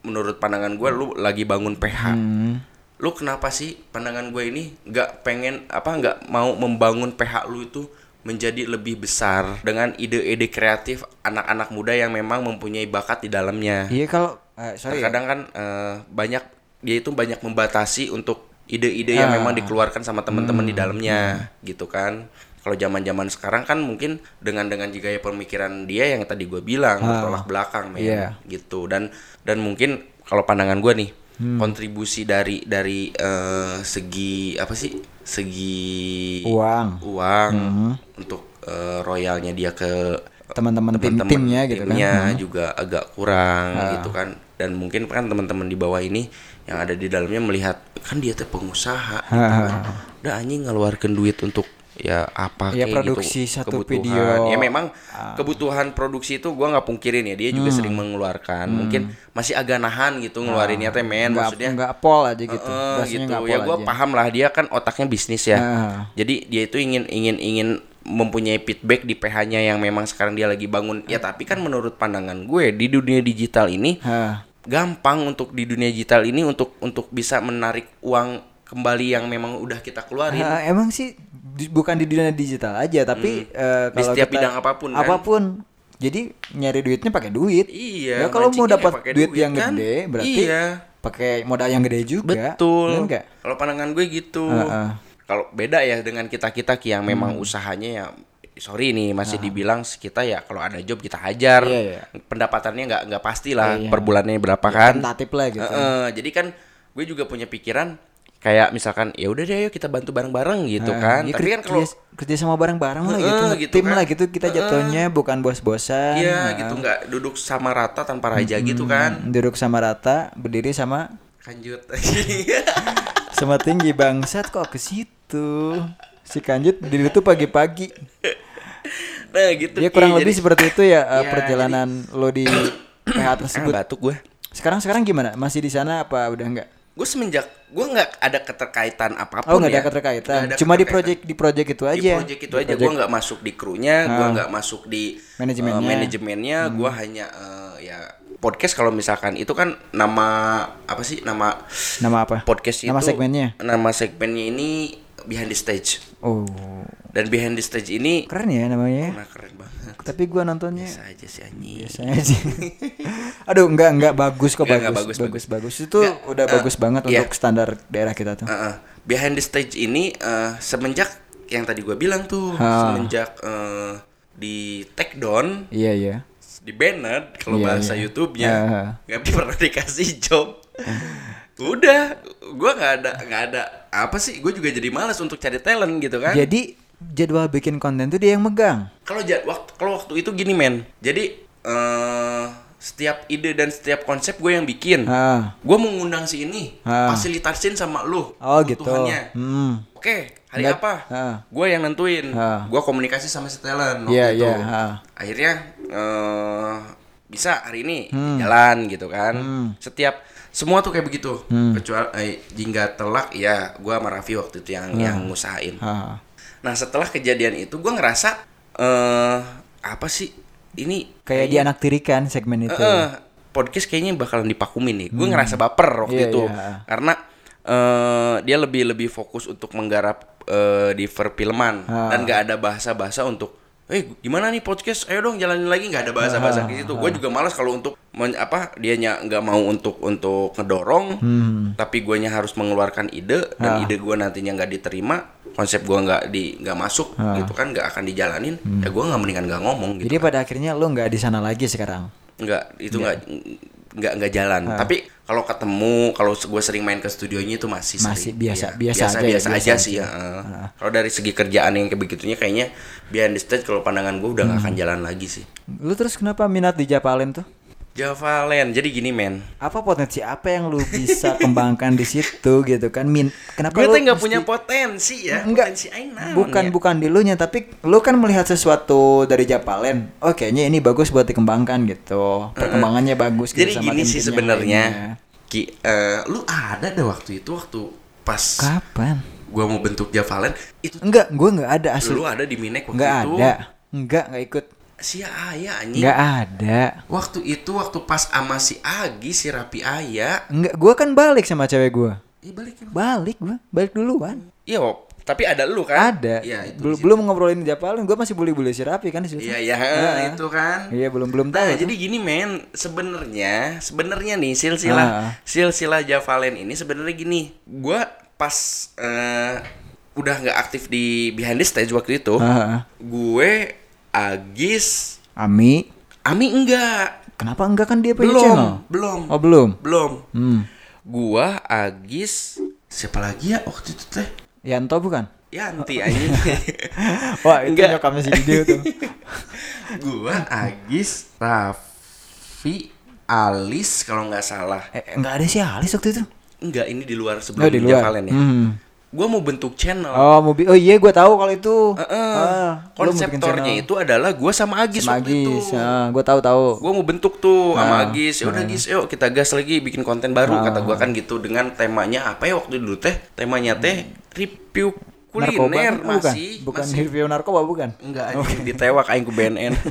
menurut pandangan gue lu lagi bangun PH Hmm. lu kenapa sih pandangan gue ini nggak pengen apa nggak mau membangun PH lu itu menjadi lebih besar dengan ide-ide kreatif anak-anak muda yang memang mempunyai bakat di dalamnya Iya kalau eh, sorry ya. terkadang kan eh, banyak dia itu banyak membatasi untuk ide-ide yang Ah. memang dikeluarkan sama teman-teman di dalamnya gitu kan kalau zaman-zaman sekarang kan mungkin dengan dengan gaya pemikiran dia yang tadi gue bilang Ah. tolak belakang men Iya. gitu dan dan mungkin kalau pandangan gue nih Hmm. kontribusi dari dari eh, segi apa sih segi Uang. uang Hmm. untuk eh, royalnya dia ke Teman-teman tim teman-teman timnya gitu kan. timnya Hmm. juga agak kurang Ah. gitu kan dan mungkin kan teman-teman di bawah ini yang ada di dalamnya melihat kan dia tuh pengusaha gitu kan. udah anjing ngeluarkan duit untuk ya apa Ya, kayak produksi gitu satu kebutuhan. video. Ah. ya memang kebutuhan produksi itu gua nggak pungkirin ya dia Hmm. juga sering mengeluarkan mungkin masih agak nahan gitu ngeluarinnya teh men Nggak maksudnya nggak pol aja gitu. Rasanya gitu ya gue aja. paham lah dia kan otaknya bisnis ya Ah. jadi dia itu ingin ingin ingin mempunyai feedback di PH-nya yang memang sekarang dia lagi bangun ya tapi kan menurut pandangan gue di dunia digital ini Hah. gampang untuk di dunia digital ini untuk untuk bisa menarik uang kembali yang memang udah kita keluarin Ah, emang sih di- bukan di dunia digital aja tapi eh, Di kalau setiap kita- bidang apa pun, kan? apa pun jadi nyari duitnya pakai duit Iya, ya kalau mau dapat duit, duit, yang kan? gede berarti Iya. pakai modal yang gede juga betul kalau pandangan gue gitu Heeh. Kalau beda ya dengan kita kita yang memang usahanya ya sorry nih masih dibilang kita ya kalau ada job kita hajar. Iya, iya. pendapatannya nggak nggak pasti lah Iya. per bulannya berapa kan. tentatif lah gitu. Heeh, jadi kan gue juga punya pikiran kayak misalkan ya udah deh ayo kita bantu bareng-bareng gitu kan. Ya, tapi kan kalau kerja, kerja sama bareng-bareng lah gitu, gitu tim kan. lah gitu kita jatuhnya bukan bos-bosan. Iya Heeh. gitu nggak duduk sama rata tanpa raja gitu kan. Duduk sama rata berdiri sama kanjut. Sama tinggi bangsat kok ke situ si kanjut berdiri tuh pagi-pagi nah gitu ya kurang Jadi- lebih seperti itu ya eh, Iya, perjalanan lo di PH ah, tersebut batuk gue sekarang sekarang gimana masih di sana apa udah enggak gue semenjak gue nggak ada keterkaitan apa pun Oh nggak ada ya. keterkaitan. Nggak ada Cuma di keterkaitan. project di project itu aja. di project itu Di aja gue nggak masuk di krunya gue Ah. nggak masuk di Manajemennya. Hmm. eh, manajemennya gue hanya eh, ya podcast kalau misalkan itu kan nama apa sih nama Nama apa? podcast Nama itu segmennya? nama segmennya ini behind the stage Oh dan behind the stage ini keren ya namanya. nah keren banget Tapi gua nontonnya biasa aja sih anjing biasanya aja. Aduh enggak enggak bagus kok Enggak, bagus. enggak, bagus bagus, bagus Itu Enggak, udah eh, bagus banget iya. untuk standar daerah kita tuh. Uh-uh. behind the stage ini eh, semenjak yang tadi gue bilang tuh Ah. semenjak eh, di take down Iya iya. di banned kalau Iya, bahasa iya. YouTube-nya Ah. nggak pernah dikasih job udah gue nggak ada nggak ada apa sih gue juga jadi malas untuk cari talent gitu kan Jadi jadwal bikin konten tuh dia yang megang. kalau waktu kalau waktu itu gini men jadi eh setiap ide dan setiap konsep gue yang bikin Ah. gue mau ngundang si ini Ah. fasilitasin sama lu Oh gitu. Hmm. Oke, hari Nggak- apa? Ah. Gue yang nentuin. Ah. Gue komunikasi sama si talent waktu Iya, itu. iya, ah. Akhirnya eh bisa hari ini Hmm. jalan gitu kan. Setiap semua tuh kayak begitu. Hmm. Kecuali eh, jingga telak ya gue sama Raffi waktu itu yang yang ngusahain. Ah. Nah, setelah kejadian itu gue ngerasa eh apa sih? Ini Kayak di anak tirikan segmen itu. Eh, eh, podcast kayaknya bakalan dipakumin nih. Gue ngerasa baper waktu Iya, itu iya. karena eh, dia lebih lebih fokus untuk menggarap eh, di perfilman dan gak ada bahasa-bahasa untuk Eh gimana nih podcast? Ayo dong jalanin lagi nggak ada bahasa-bahasa Ah, di situ. Gue juga malas kalau untuk men- apa dianya nggak mau untuk untuk ngedorong, Hmm. tapi guanya harus mengeluarkan ide dan ide gue nantinya nggak diterima, konsep gua nggak di nggak masuk gitu kan nggak akan dijalanin. Ya gue nggak mendingan nggak ngomong gitu Jadi pada akhirnya lu nggak di sana lagi sekarang. nggak itu Iya. Nggak nggak jalan tapi kalau ketemu kalau gue sering main ke studionya itu masih Masih sering. biasa- Iya, biasa biasa aja ya, biasa biasa aja aja. sih ya eh. kalau dari segi kerjaan yang kayak begitunya kayaknya behind the stage kalau pandangan gue udah nggak Hmm. akan jalan lagi sih Lu terus kenapa minat di Japalen tuh? Javalen jadi gini men. Apa potensi apa yang lu bisa kembangkan di situ gitu kan? Min kenapa gue lu tuh nggak mesti- punya potensi ya Enggak. potensi aing naon bukan ya. bukan di lu nya tapi lu kan melihat sesuatu dari Japalen oh kayaknya ini bagus buat dikembangkan gitu. Perkembangannya bagus gitu jadi sama gini sih sebenarnya. Ki, eh, lu ada deh waktu itu waktu pas kapan? gue mau bentuk Javalen itu enggak gua enggak ada asli. Lu ada di Minek waktu enggak itu. ada. Enggak enggak ikut si Aya anjing enggak ada Waktu itu waktu pas ama si Agi si Rapi Aya, enggak gua kan balik sama cewek gua Ih balik ya. balik gua balik duluan Iya, Wop. tapi ada lu kan? ada Iya, itu. belum belum ngobrolin Japalen gua masih bully-bully si Rapi kan di situ Iya, iya, Ah. itu kan. iya belum belum tahu Nah, tuh. jadi gini men, sebenarnya sebenarnya nih silsilah Ah. silsilah Javalen ini sebenarnya gini. Gua pas eh, udah nggak aktif di behind the stage waktu itu, ah. gue Agis Ami Ami enggak. kenapa enggak kan dia punya Belum, channel belum. oh belum Belum. hmm Gua Agis siapa lagi ya waktu itu teh? Yanto bukan Yanti anjing. Wah itu Enggak. nyokamnya si video tuh gua Agis Raffi Alis kalau nggak salah eh, Enggak ada sih Alis waktu itu enggak ini di luar sebelum Oh di luar Javalen ya Hmm. Gua mau bentuk channel. Oh mau bi- Oh iya gue tahu kalau itu. Ah, lu mau bikin konseptornya itu adalah gua sama Agis Sama Agis ah, Gue tahu tahu. Gua mau bentuk tuh sama Ah, Agis. Ya udah Agis yuk kita gas lagi bikin konten baru kata gua kan gitu dengan temanya apa ya waktu dulu teh? Temanya teh review kuliner Narkoba bukan masih. Bukan. Masih. review narkoba bukan? Enggak, anjing ditewak aing ku BNN.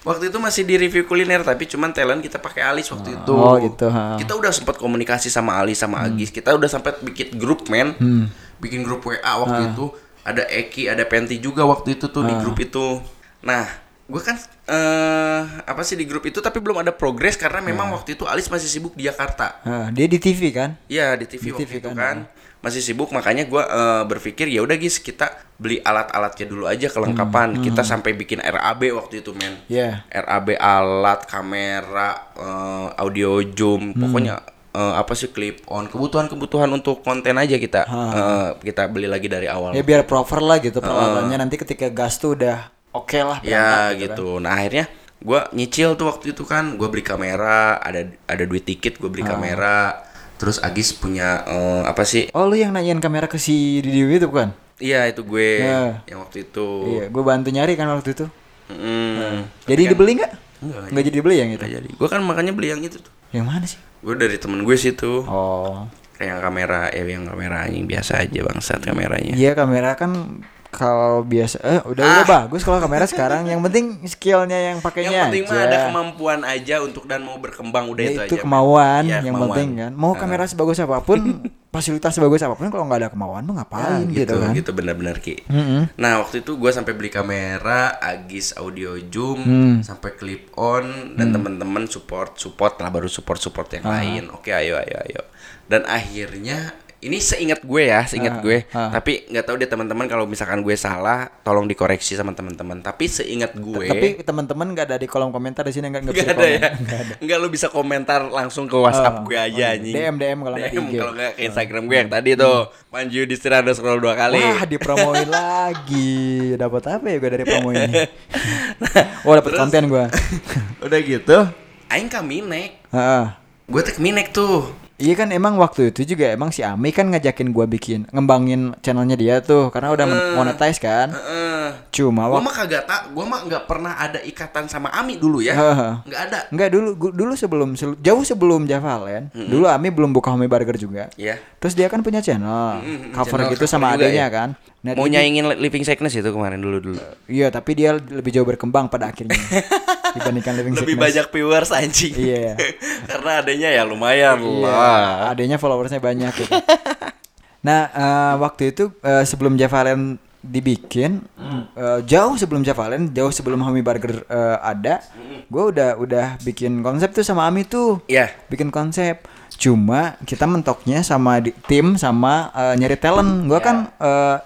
waktu itu masih di review kuliner tapi cuman talent kita pakai Alis waktu itu. Oh, gitu, ha. Kita udah sempat komunikasi sama Alis sama Agis. Kita udah sempat bikin grup men. Bikin grup WA waktu itu. Ada Eki, ada Penti juga waktu itu tuh di grup itu. Nah, gue kan eh apa sih di grup itu tapi belum ada progres karena memang waktu itu Alis masih sibuk di Jakarta. Ah, Dia di TV kan? Iya di TV waktu TV itu kan, kan. masih sibuk makanya gua eh, berpikir ya udah guys kita beli alat-alatnya dulu aja kelengkapan. Hmm, kita sampai bikin RAB waktu itu men. Iya. RAB alat kamera eh, audio zoom Hmm. pokoknya eh, apa sih clip on kebutuhan-kebutuhan untuk konten aja kita eh, kita beli lagi dari awal Ya biar proper lah gitu peralatannya Nanti ketika gas tuh udah oke lah ya gitu, kan. nah akhirnya gua nyicil tuh waktu itu kan gua beli kamera ada ada duit tiket gua beli Ah. kamera terus Agis punya eh, apa sih Oh lu yang nanyain kamera ke si Didi itu bukan? Iya itu gue Ya. yang waktu itu. Iya gue bantu nyari kan waktu itu Mm. Jadi dibeli nggak? Enggak, Nggak jadi dibeli yang itu? Jadi. Gue kan makanya beli yang itu tuh. Yang mana sih? Gue dari temen gue sih tuh. Oh yang kamera ya yang kamera anjing biasa aja bangsat kameranya Iya kamera kan kalau biasa eh udah udah bagus kalau kamera sekarang yang penting skillnya yang yang pakainya penting aja. mah ada kemampuan aja untuk dan mau berkembang udah Ya, itu, itu aja kemauan Iya, yang kemauan. penting kan mau kamera sebagus apa pun fasilitas sebagus apa pun kalau nggak ada kemauan tuh ngapain Ya, gitu, kan gitu benar-benar ki Mm-mm. nah waktu itu gue sampai beli kamera Agis audio zoom Hmm. sampai clip on dan teman-teman support support lah baru support support yang Ah. lain oke ayo ayo ayo dan akhirnya ini seingat gue ya seingat gue. ah. tapi nggak tahu deh teman-teman kalau misalkan gue salah tolong dikoreksi sama teman-teman. Tapi seingat gue tapi teman-teman nggak ada di kolom komentar di sini nggak nggak ada komen. ya Enggak lu bisa komentar langsung ke WhatsApp Oh, gue aja oh, anjing. DM, DM kalau nggak DM kalau nggak ke Instagram gue yang tadi tuh. Panju di ada scroll dua kali. Wah dipromoin lagi. Dapat apa ya gue dari promo ini? Oh dapat konten gue. Udah gitu Aing ke Minek. Heeh. Gue ke Minek tuh Iya kan emang waktu itu juga emang si Ami kan ngajakin gua bikin ngembangin channelnya dia tuh karena udah Hmm. monetize kan. Heeh. Cuma Gue waktu mah kagak tak Gue mah nggak pernah ada ikatan sama Ami dulu ya. Nggak ada Enggak dulu gua- dulu sebelum jauh sebelum Javalen. Hmm. Dulu Ami belum buka Homie Burger juga. Iya Terus dia kan punya channel Mm-mm, cover channel gitu sama adanya ya? kan. Nah, Mau nyaingin Living Sickness itu kemarin dulu-dulu Iya, tapi dia lebih jauh berkembang pada akhirnya dibandingkan Living Lebih Sickness. banyak viewers anjing Iya. Karena adanya ya lumayan Iya, adanya followersnya banyak gitu. nah, eh, waktu itu eh, sebelum Javalen dibikin, eh, jauh sebelum Javalen, jauh sebelum Homie Burger eh, ada, gue udah udah bikin konsep tuh sama Ami tuh, Iya bikin konsep. Cuma kita mentoknya sama di, tim sama eh, nyari talent. Gue Iya. kan eh,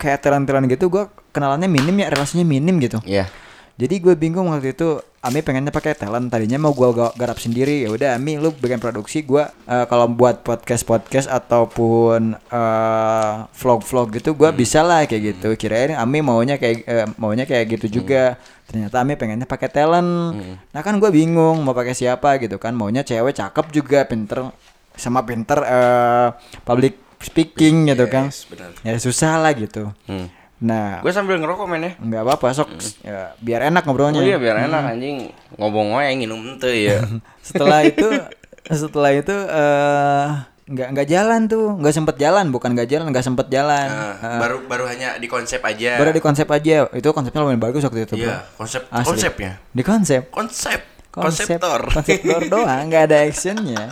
kayak talent-talent gitu, gue kenalannya minim ya, relasinya minim gitu. Iya Jadi gue bingung waktu itu Ami pengennya pakai talent. Tadinya mau gue garap sendiri. Ya udah Ami lu bikin produksi gue eh, kalau buat podcast podcast ataupun eh, vlog vlog gitu gue bisa lah kayak gitu. Kirain Ami maunya kayak eh, maunya kayak gitu juga. Ternyata Ami pengennya pakai talent. Nah kan gue bingung mau pakai siapa gitu kan. Maunya cewek cakep juga pinter sama pinter eh, public speaking gitu kan. Yes, benar. ya susah lah gitu. Hmm. Nah Gue sambil ngerokok men ya nggak apa-apa sok ya, biar enak ngobrolnya Oh iya biar enak anjing ngomong wae nginum ente ya. setelah itu setelah itu eh nggak nggak jalan tuh nggak sempet jalan bukan nggak jalan nggak sempet jalan Nah, baru baru hanya di konsep aja. baru di konsep aja itu konsepnya lumayan bagus waktu itu bro. Iya, konsep Asli. konsepnya. di konsep Konsep. konsep Konseptor. konseptor doang nggak ada actionnya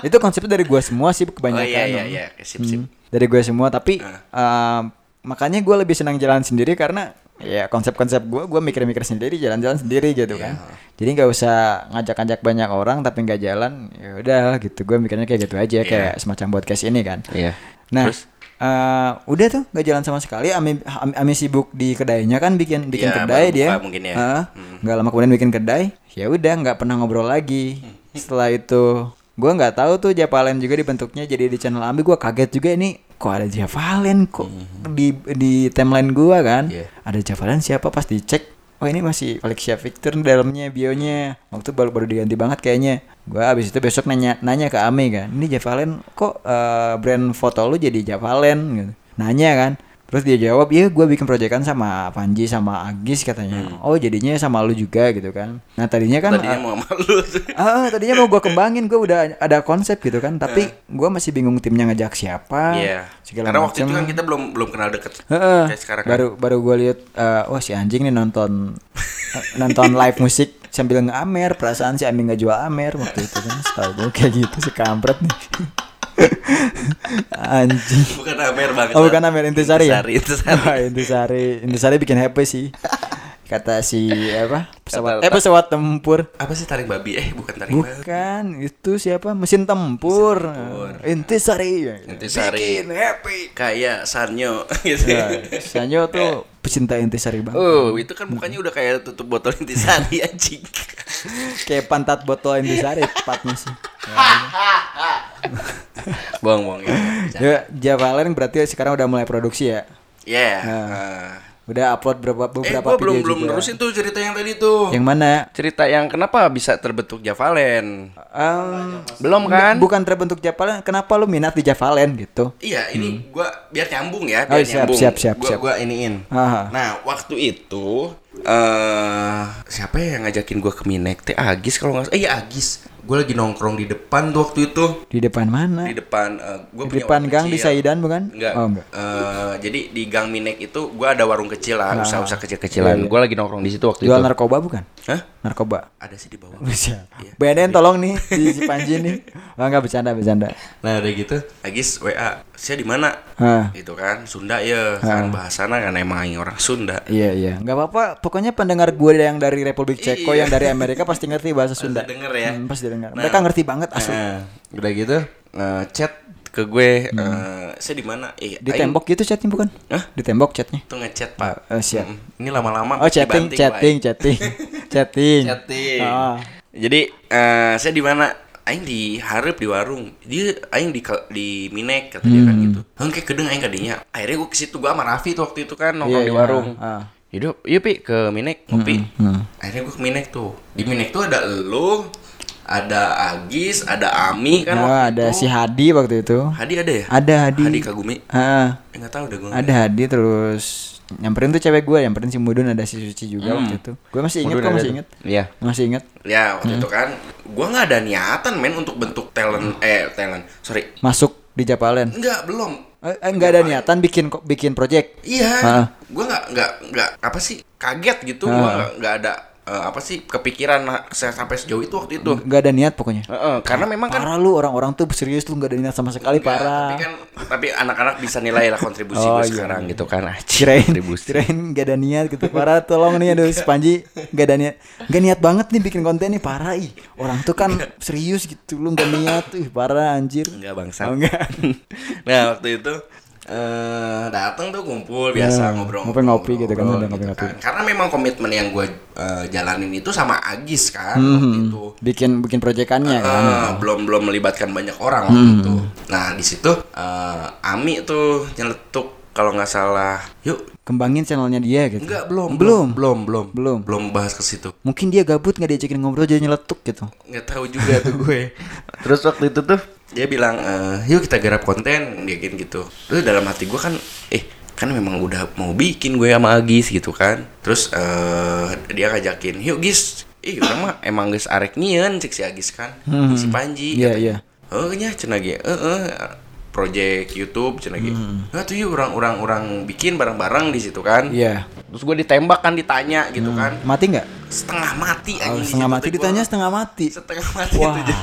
itu konsepnya dari gua semua sih Oh kebanyakan iya iya Om. iya, sip sip. Hmm, dari gue semua tapi Ah. eh, makanya gue lebih senang jalan sendiri karena ya konsep-konsep gue gue mikir-mikir sendiri jalan-jalan sendiri gitu kan Iya. jadi nggak usah ngajak-ngajak banyak orang tapi nggak jalan ya udah gitu gue mikirnya kayak gitu aja kayak semacam podcast ini kan Iya. nah Terus? eh, udah tuh nggak jalan sama sekali Ami, Ami, Ami sibuk di kedainya kan bikin bikin Iya, kedai dia mungkin ya. Heeh. Hmm. nggak lama kemudian bikin kedai ya udah nggak pernah ngobrol lagi setelah itu gue nggak tahu tuh Javalen juga dibentuknya jadi di channel Ami gue kaget juga ini kok ada Javalen kok di di timeline gue kan? Iya. ada Javalen siapa? Pas dicek oh ini masih Alexia Victor di dalamnya bionya. Waktu baru baru diganti banget kayaknya. Gue abis itu besok nanya nanya ke Ami kan ini Javalen kok eh, brand foto lu jadi Javalen gitu. Nanya kan terus dia jawab iya gue bikin proyekan sama Panji sama Agis katanya oh jadinya sama lu juga gitu kan nah tadinya kan Tadinya mau sama lu. Ah, tadinya mau gue kembangin, gue udah ada konsep gitu kan. Tapi gue masih bingung timnya ngejak siapa. Iya. Segala Karena waktu itu macem. kan kita belum belum kenal deket. Heeh. Kayak sekarang kan. baru baru gue lihat, eh, wah si anjing nih nonton eh, nonton live musik sambil nge-amer. Perasaan si Ami nggak jual amer waktu itu kan. Setahu gue kayak gitu si kampret nih. Anjing. Bukan Amer banget. Oh bukan Amer Intisari ya? Intisari, Intisari. Wah, Intisari. Intisari bikin happy sih. Kata si apa? Pesawat Kata- eh pesawat tempur. Apa sih taring babi? Eh, bukan taring babi. Bukan, itu siapa? Mesin tempur. Intisari. Intisari. Bikin happy. Kayak Sanyo gitu. Ya, Sanyo tuh pecinta Intisari banget. Oh, itu kan mukanya udah kayak tutup botol intisari anjing. Kayak pantat botol Intisari tepatnya sih. Bohong bohong ya. Ya, Javalen berarti sekarang udah mulai produksi ya. Ya. Nah. nah. Udah upload beberapa Eh, beberapa gua belum video belum juga. nerusin tuh cerita yang tadi tuh. Yang mana? Cerita yang kenapa bisa terbentuk Javalen? Um, Belum kan? Bukan terbentuk Javalen. Kenapa lu minat di Javalen gitu? Iya, ini gua biar nyambung ya, Oh, biar siap, nyambung. siap, siap, gua, siap. gua iniin. Aha. Nah, waktu itu eh siapa yang ngajakin gua ke Minek? Teh Agis kalau nggak. Eh, iya Agis. Gue lagi nongkrong di depan tuh waktu itu Di depan mana? di depan eh, gue Di depan gang di Saidan bukan? Enggak. Oh, enggak. Eh, jadi di Gang Minek itu gua ada warung kecil lah, usaha-usaha Iya, kecil-kecilan. Gua lagi nongkrong di situ waktu Jual itu. narkoba bukan? Hah? Narkoba. Ada sih di bawah. Bisa. Iya. BNN tolong nih si, si Panji nih. Oh, enggak bercanda bercanda. Nah, udah gitu, Agis WA, "Saya di mana?" Hah. Gitu kan, Sunda ya, kan bahasana kan emang orang Sunda. Iya iya, nggak apa-apa. Pokoknya pendengar gue yang dari Republik Ceko, Iya. yang dari Amerika pasti ngerti bahasa Sunda. denger ya. Hmm, pasti dengar. Nah. Mereka ngerti banget asli. Nah, udah gitu, eh, chat ke gue, eh, "Saya di mana?" Eh, Hmm. Di tembok gitu chatnya bukan? Hah? Di tembok chatnya. tuh ngechat, Pak. Eh, siap. Mm, Ini lama-lama Oh chatting, dibanting, chatting, chatting, chatting. chatting. Ah. Jadi eh, saya di mana? Aing di hareup di warung. Dia aing di di Minek kata dia kan Hmm. gitu. Heung kayak kedeng aing kadinya. Akhirnya gua ke situ gua sama Raffi tuh waktu itu kan Iya, nongkrong di iya. warung. Ah. Yaudah, yuk pi ke Minek ngopi. hmm. Akhirnya gua ke Minek tuh. Di Minek tuh ada elu, ada Agis, ada Ami kan Oh, ada itu. si Hadi waktu itu. Hadi ada ya? Ada Hadi. Hadi Kagumi. Ah, Enggak tahu deh gua. ada Hadi terus nyamperin tuh cewek gue, nyamperin si Mudun ada si Suci juga waktu itu. Gue masih inget kok masih inget. Iya. Masih inget. Ya waktu Hmm. itu kan gua nggak ada niatan men untuk bentuk talent eh talent sorry Masuk di Japalen. Enggak, belum. Eh, eh, nggak ada niatan bikin kok bikin project. Iya. Ah. Gua nggak nggak nggak apa sih kaget gitu. Ah. nggak nggak ada eh, apa sih kepikiran saya sampai sejauh itu waktu itu. Nggak ada niat pokoknya. Heeh, karena memang kan Parah lu orang-orang tuh serius lu nggak ada niat sama sekali Enggak, parah. Tapi kan tapi anak-anak bisa nilai lah kontribusi Oh, gua iya, sekarang iya. gitu kan. Ah, Kirain, kontribusi. kirain gak ada niat gitu Parah tolong nih aduh si Panji Gak ada niat Gak niat banget nih bikin konten nih Parah ih Orang tuh kan serius gitu Lu gak niat Ih parah anjir Enggak bangsa. Oh, enggak. nah, waktu itu eh datang tuh kumpul biasa Ya, ngobrol ngopi-ngopi gitu kan, udah ngopi-ngopi. Karena memang komitmen yang gue jalanin itu sama Agis kan Hmm, waktu itu. Bikin bikin proyekannya kan Eh, belum belum melibatkan banyak orang waktu itu. Nah di situ eh, Ami tuh nyeletuk kalau nggak salah. Yuk Kembangin channelnya dia gitu enggak belum Belum belum belum Belum. belum bahas ke situ. Mungkin dia gabut gak diajakin ngobrol jadi nyeletuk gitu Nggak tahu juga tuh gue. Terus waktu itu tuh dia bilang eh, yuk kita garap konten dia gitu gitu. Terus dalam hati gue kan eh kan memang udah mau bikin gue sama Agis gitu kan. Terus eh dia ngajakin yuk Gis. Ih orang mah emang geus arek nyieun cek si Agis kan. Si Panji. Iya, iya. Oh nya cenah ge. Heeh. Project YouTube cenah ge. Nah tuh yuk orang-orang orang bikin bareng-bareng di situ kan. Iya Terus gue ditembak kan ditanya gitu kan. Mati gak? Setengah mati Oh, anjing setengah mati tuh gua. ditanya setengah mati setengah mati Wah. itu.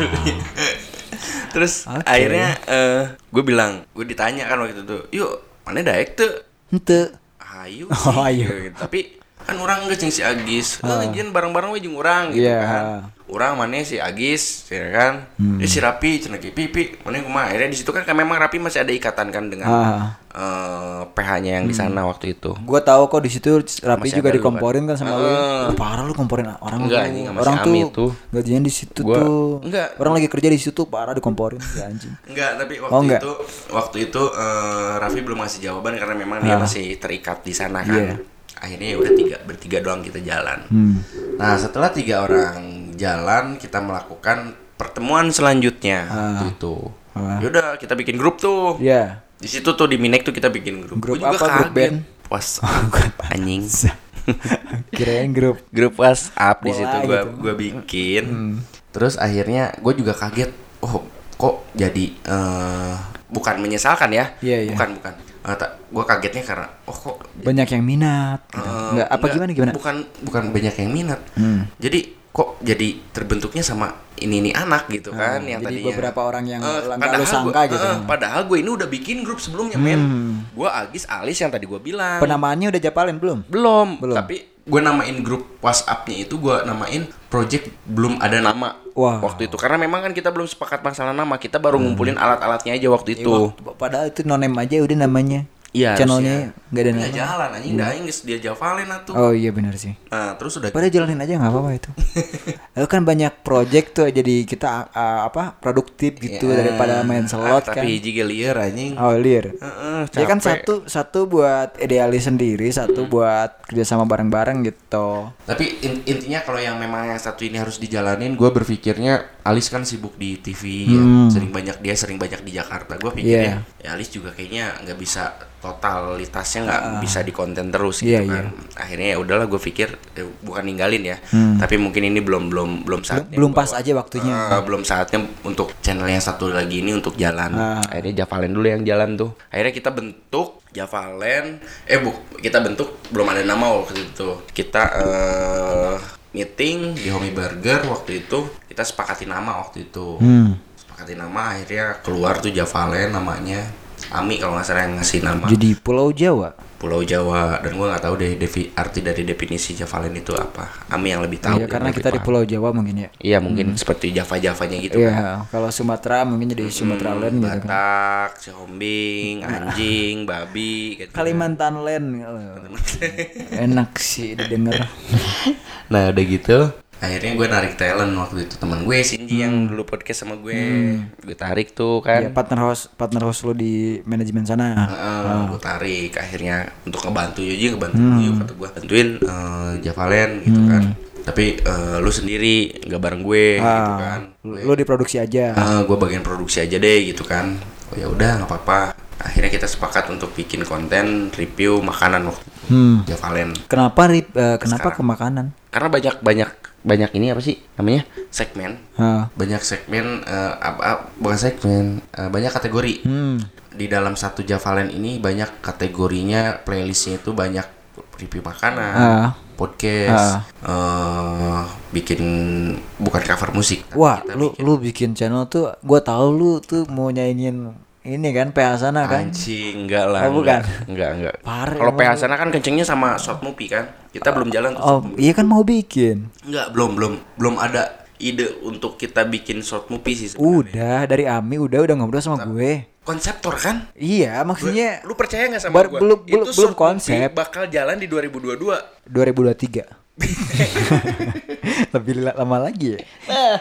Terus Oke. akhirnya eh gue bilang, gue ditanya kan waktu itu, yuk mana daek tuh? Ente Ayo Oh, sih. ayo. Gitu. Tapi kan orang nggak jeung si Agis, oh, lagian bareng-bareng we urang gitu Iya. kan. Urang mana si Agis, ya kan? Hmm. Dia si Rapi, cenah pipi, mana kumaha. Akhirnya di situ kan, kan memang Rapi masih ada ikatan kan dengan Ah. Eh, PH-nya yang di sana waktu itu. Gue tahu kok di situ Rapi Masih juga dikomporin kan sama lu. Eh. Parah lu komporin orang Enggak, tuh. anjing, sama orang tuh, Ami tuh. gajian di situ Gua- tuh. enggak. Orang lagi kerja di situ parah dikomporin ya anjing. Enggak, tapi waktu Oh, enggak? itu waktu itu eh, Raffi belum ngasih jawaban karena memang dia Ah. masih terikat di sana kan. Iya. Akhirnya ya udah tiga bertiga doang kita jalan. Hmm. Nah, setelah tiga orang jalan, kita melakukan pertemuan selanjutnya Ah. waktu itu. Ah. Yaudah, kita bikin grup tuh. Ya. Di situ tuh di Minek tuh kita bikin grup. Grup apa? Grup kaget. band? Was anjing. Kirain grup. grup WhatsApp di situ gua gitu. gua bikin. Terus akhirnya gue juga kaget. Oh, kok jadi eh bukan menyesalkan ya? Iya, iya. Bukan, bukan. Eh, tak, gua kagetnya karena oh kok Banyak yang minat. Gitu. eh, Enggak apa gimana gimana? Bukan bukan banyak yang minat. Hmm. Jadi kok jadi terbentuknya sama ini nih anak gitu kan yang Ah, jadi tadinya beberapa orang yang Eh, nggak padahal lu sangka gua- gitu. eh, padahal gue ini udah bikin grup sebelumnya men Hmm. gue Agis Alis yang tadi gue bilang Penamaannya udah japalin belum? belum, Belum. tapi gue namain grup WhatsAppnya itu gue namain project belum ada nama Wah. waktu itu karena memang kan kita belum sepakat masalah nama kita baru ngumpulin alat-alatnya aja waktu Eh, itu waktu- padahal itu nonem aja udah namanya. Iya, Channelnya nggak ada Nggak nama. jalan anjing dah geus dia jafalin atuh Oh iya benar sih. nah terus udah Pada jalanin aja nggak apa-apa itu. Lalu kan banyak project tuh jadi kita uh, apa produktif gitu Ya, daripada main slot ah, kan. tapi hiji lieur anjing Oh liar. Heeh, Jadi kan satu satu buat idealis sendiri, satu buat kerjasama bareng-bareng gitu. Tapi in- intinya kalau yang memang yang satu ini harus dijalanin, gue berpikirnya Alis kan sibuk di TV, ya. Hmm. sering banyak dia sering banyak di Jakarta. Gue pikirnya Iya. ya Alis juga kayaknya nggak bisa totalitasnya nggak bisa di konten terus gitu Iya, kan. Akhirnya ya udahlah gue pikir eh, bukan ninggalin ya, tapi mungkin ini belum belum belum saatnya. belum pas aja waktunya. Eh, belum saatnya untuk channel yang satu lagi ini untuk jalan. Ah. Akhirnya Javalen dulu yang jalan tuh. Akhirnya kita bentuk Javalen. Eh bu, kita bentuk belum ada nama waktu itu. Kita eh, meeting di Homie Burger waktu itu. Kita sepakati nama waktu itu. Hmm. Sepakati nama akhirnya keluar tuh Javalen namanya. Ami kalau nggak salah yang ngasih nama Jadi Pulau Jawa. Pulau Jawa dan gua nggak tahu deh defi- arti dari definisi Javalen itu apa. Ami yang lebih tahu. Iya, dia karena kita di. Pulau Jawa mungkin ya. Iya mungkin seperti Java Javanya gitu. kan. Iya, kalau Sumatera mungkin jadi Sumatera Land gitu kan. Batak, Cihombing, anjing, babi gitu. Kalimantan Land. Enak sih didengar. Nah udah gitu Akhirnya gue narik talent waktu itu teman gue Shinji yang dulu podcast sama gue. Gue tarik tuh Ya, kan partner host partner host lu di manajemen sana. Heeh, gue tarik. Akhirnya untuk ngebantu Yuji ngebantu Yuji kata gue bantuin eh, Javalen gitu kan. Tapi eh, lu sendiri nggak bareng gue gitu kan. Lu, lu diproduksi aja. gue bagian produksi aja deh gitu kan. Oh ya udah nggak apa-apa akhirnya kita sepakat untuk bikin konten review makanan waktu itu Hmm. Javalen Kenapa rip, eh, kenapa ke makanan? karena banyak banyak banyak ini apa sih namanya segmen Ah. banyak segmen eh, apa bukan segmen eh, banyak kategori Hmm. di dalam satu Javalen ini banyak kategorinya playlistnya itu banyak review makanan Ah. podcast eh, bikin bukan cover musik Wah, lu bikin lu bikin channel tuh gua tahu lu tuh mau nyaingin ini kan PH sana kan. anjing enggak lah Oh, bukan. enggak enggak kalau PH sana kan kencengnya sama short movie kan kita belum jalan tuh Oh, iya kan mau bikin. enggak belum belum belum ada ide untuk kita bikin short movie sih sebenarnya. Udah dari Ami udah udah ngobrol sama gue. konseptor kan Iya, maksudnya lu percaya nggak sama gua belum- belum- belum konsep. bakal jalan di 2022 2023. Lebih la- lama lagi ya.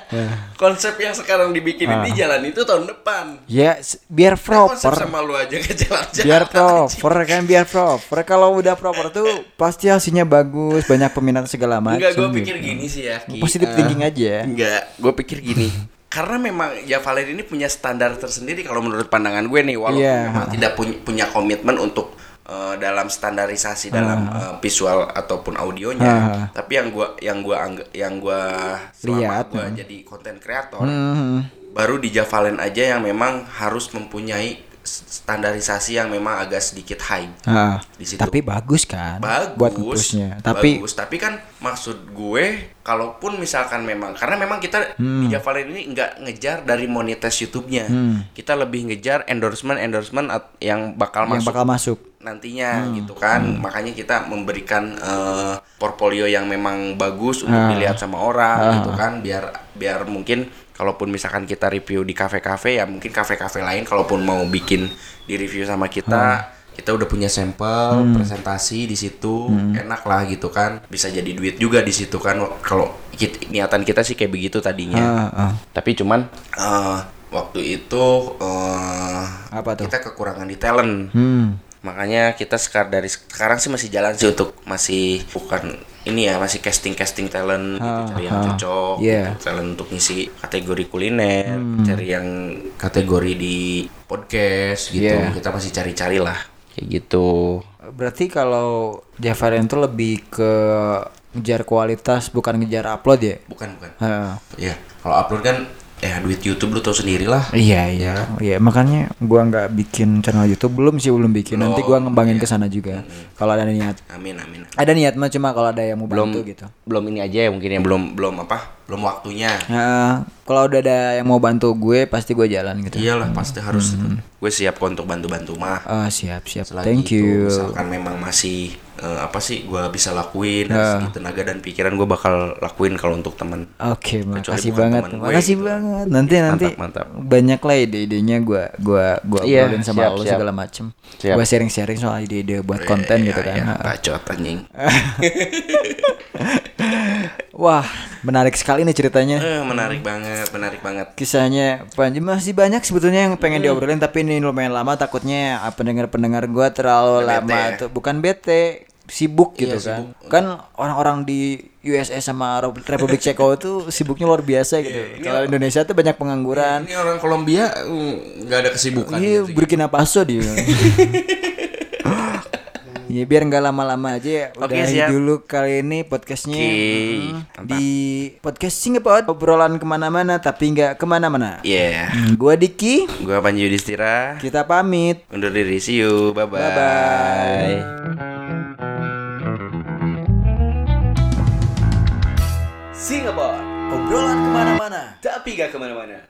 nah konsep yang sekarang dibikin ini jalan itu tahun depan Ya, biar Nah, proper. sama lu aja nggak jalan-jalan biar proper kan biar proper kalau udah proper tuh pasti hasilnya bagus banyak peminat segala macam Enggak, gue gitu. pikir gini sih ya Ki. Positive Eh, thinking aja ya. Enggak, gue pikir gini Karena memang Javalen ini punya standar tersendiri kalau menurut pandangan gue nih Walaupun Iya. memang tidak punya, punya komitmen untuk eh, dalam standarisasi dalam eh, visual ataupun audionya Ah. Tapi yang gua yang gua angg- yang gua selama Lihat, gua hmm. jadi konten kreator Hmm. Baru di Javalen aja yang memang harus mempunyai standarisasi yang memang agak sedikit high Ah, di situ. tapi bagus kan bagus buat tapi bagus. Tapi kan maksud gue kalaupun misalkan memang karena memang kita Hmm. di Javalen ini nggak ngejar dari monetis YouTube-nya. Kita lebih ngejar endorsement endorsement yang bakal yang masuk bakal masuk. nantinya gitu kan. Makanya kita memberikan eh, portfolio yang memang bagus untuk Ah. dilihat sama orang gitu kan. Biar biar mungkin kalaupun misalkan kita review di kafe-kafe ya mungkin kafe-kafe lain kalaupun mau bikin di review sama kita kita udah punya sampel presentasi di situ enak lah gitu kan. Bisa jadi duit juga di situ kan. Kalau niatan kita sih kayak begitu tadinya. Ah, ah. tapi cuman eh, waktu itu eh, Apa tuh? kita kekurangan di talent. Hmm. Makanya kita sekarang dari sekarang sih masih jalan sih untuk masih bukan ini ya masih casting casting talent gitu, Ah, cari yang ah. cocok Yeah. gitu, talent untuk ngisi kategori kuliner Hmm. cari yang kategori di podcast gitu Yeah. kita masih cari-cari lah kayak gitu berarti kalau Javarian tuh lebih ke ngejar kualitas bukan ngejar upload ya bukan bukan ya kalau upload kan ya duit YouTube lu tau sendiri lah Iya. Iya iya. Makanya gua nggak bikin channel YouTube belum sih belum bikin. Nanti gua ngembangin ke sana juga kalau ada niat. Amin amin. Ada niat mah cuma kalau ada yang mau belum bantu gitu. belum ini aja ya mungkin ya belum belum apa belum waktunya. Nah, kalau udah ada yang mau bantu gue pasti gue jalan gitu. iyalah pasti harus itu gue siap untuk bantu-bantu mah. Ah, siap siap. Selagi Thank itu you. misalkan memang masih eh, apa sih gue bisa lakuin Ya. dari segi tenaga dan pikiran gue bakal lakuin kalau untuk teman Oke, Kecuali makasih banget. gue Makasih gitu. banget. Nanti nanti mantap. banyak lah ide-idenya gue gua gua Iya, obrolin sama siap, lo siap. segala macem. Gue sharing-sharing soal ide-ide buat konten gitu kan. ya, Ah. bacot anjing Wah, menarik sekali nih ceritanya. eh, menarik banget menarik banget Kisahnya panjang masih banyak sebetulnya yang pengen Hmm. diobrolin tapi ini lumayan lama takutnya ah, pendengar-pendengar gua terlalu lama bete ya? tuh bukan bete sibuk gitu Iya, kan sibuk. kan orang-orang di USA sama Republik Ceko itu sibuknya luar biasa gitu Iya, kalau Indonesia tuh banyak pengangguran ini orang Kolombia mm, nggak ada kesibukan iya gitu. Burkina Faso dia Iya biar nggak lama-lama aja ya. Oke, Udahi siap. dulu kali ini podcastnya Oke, Hmm, di podcast Singapore obrolan ke mana-mana tapi nggak ke mana-mana. Iya. Hmm, gua Diki, Gua Panji Yudhistira. kita pamit. Undur diri. See you. Bye bye. Bye-bye. Singapore. Obrolan ke mana-mana. Tapi gak ke mana-mana.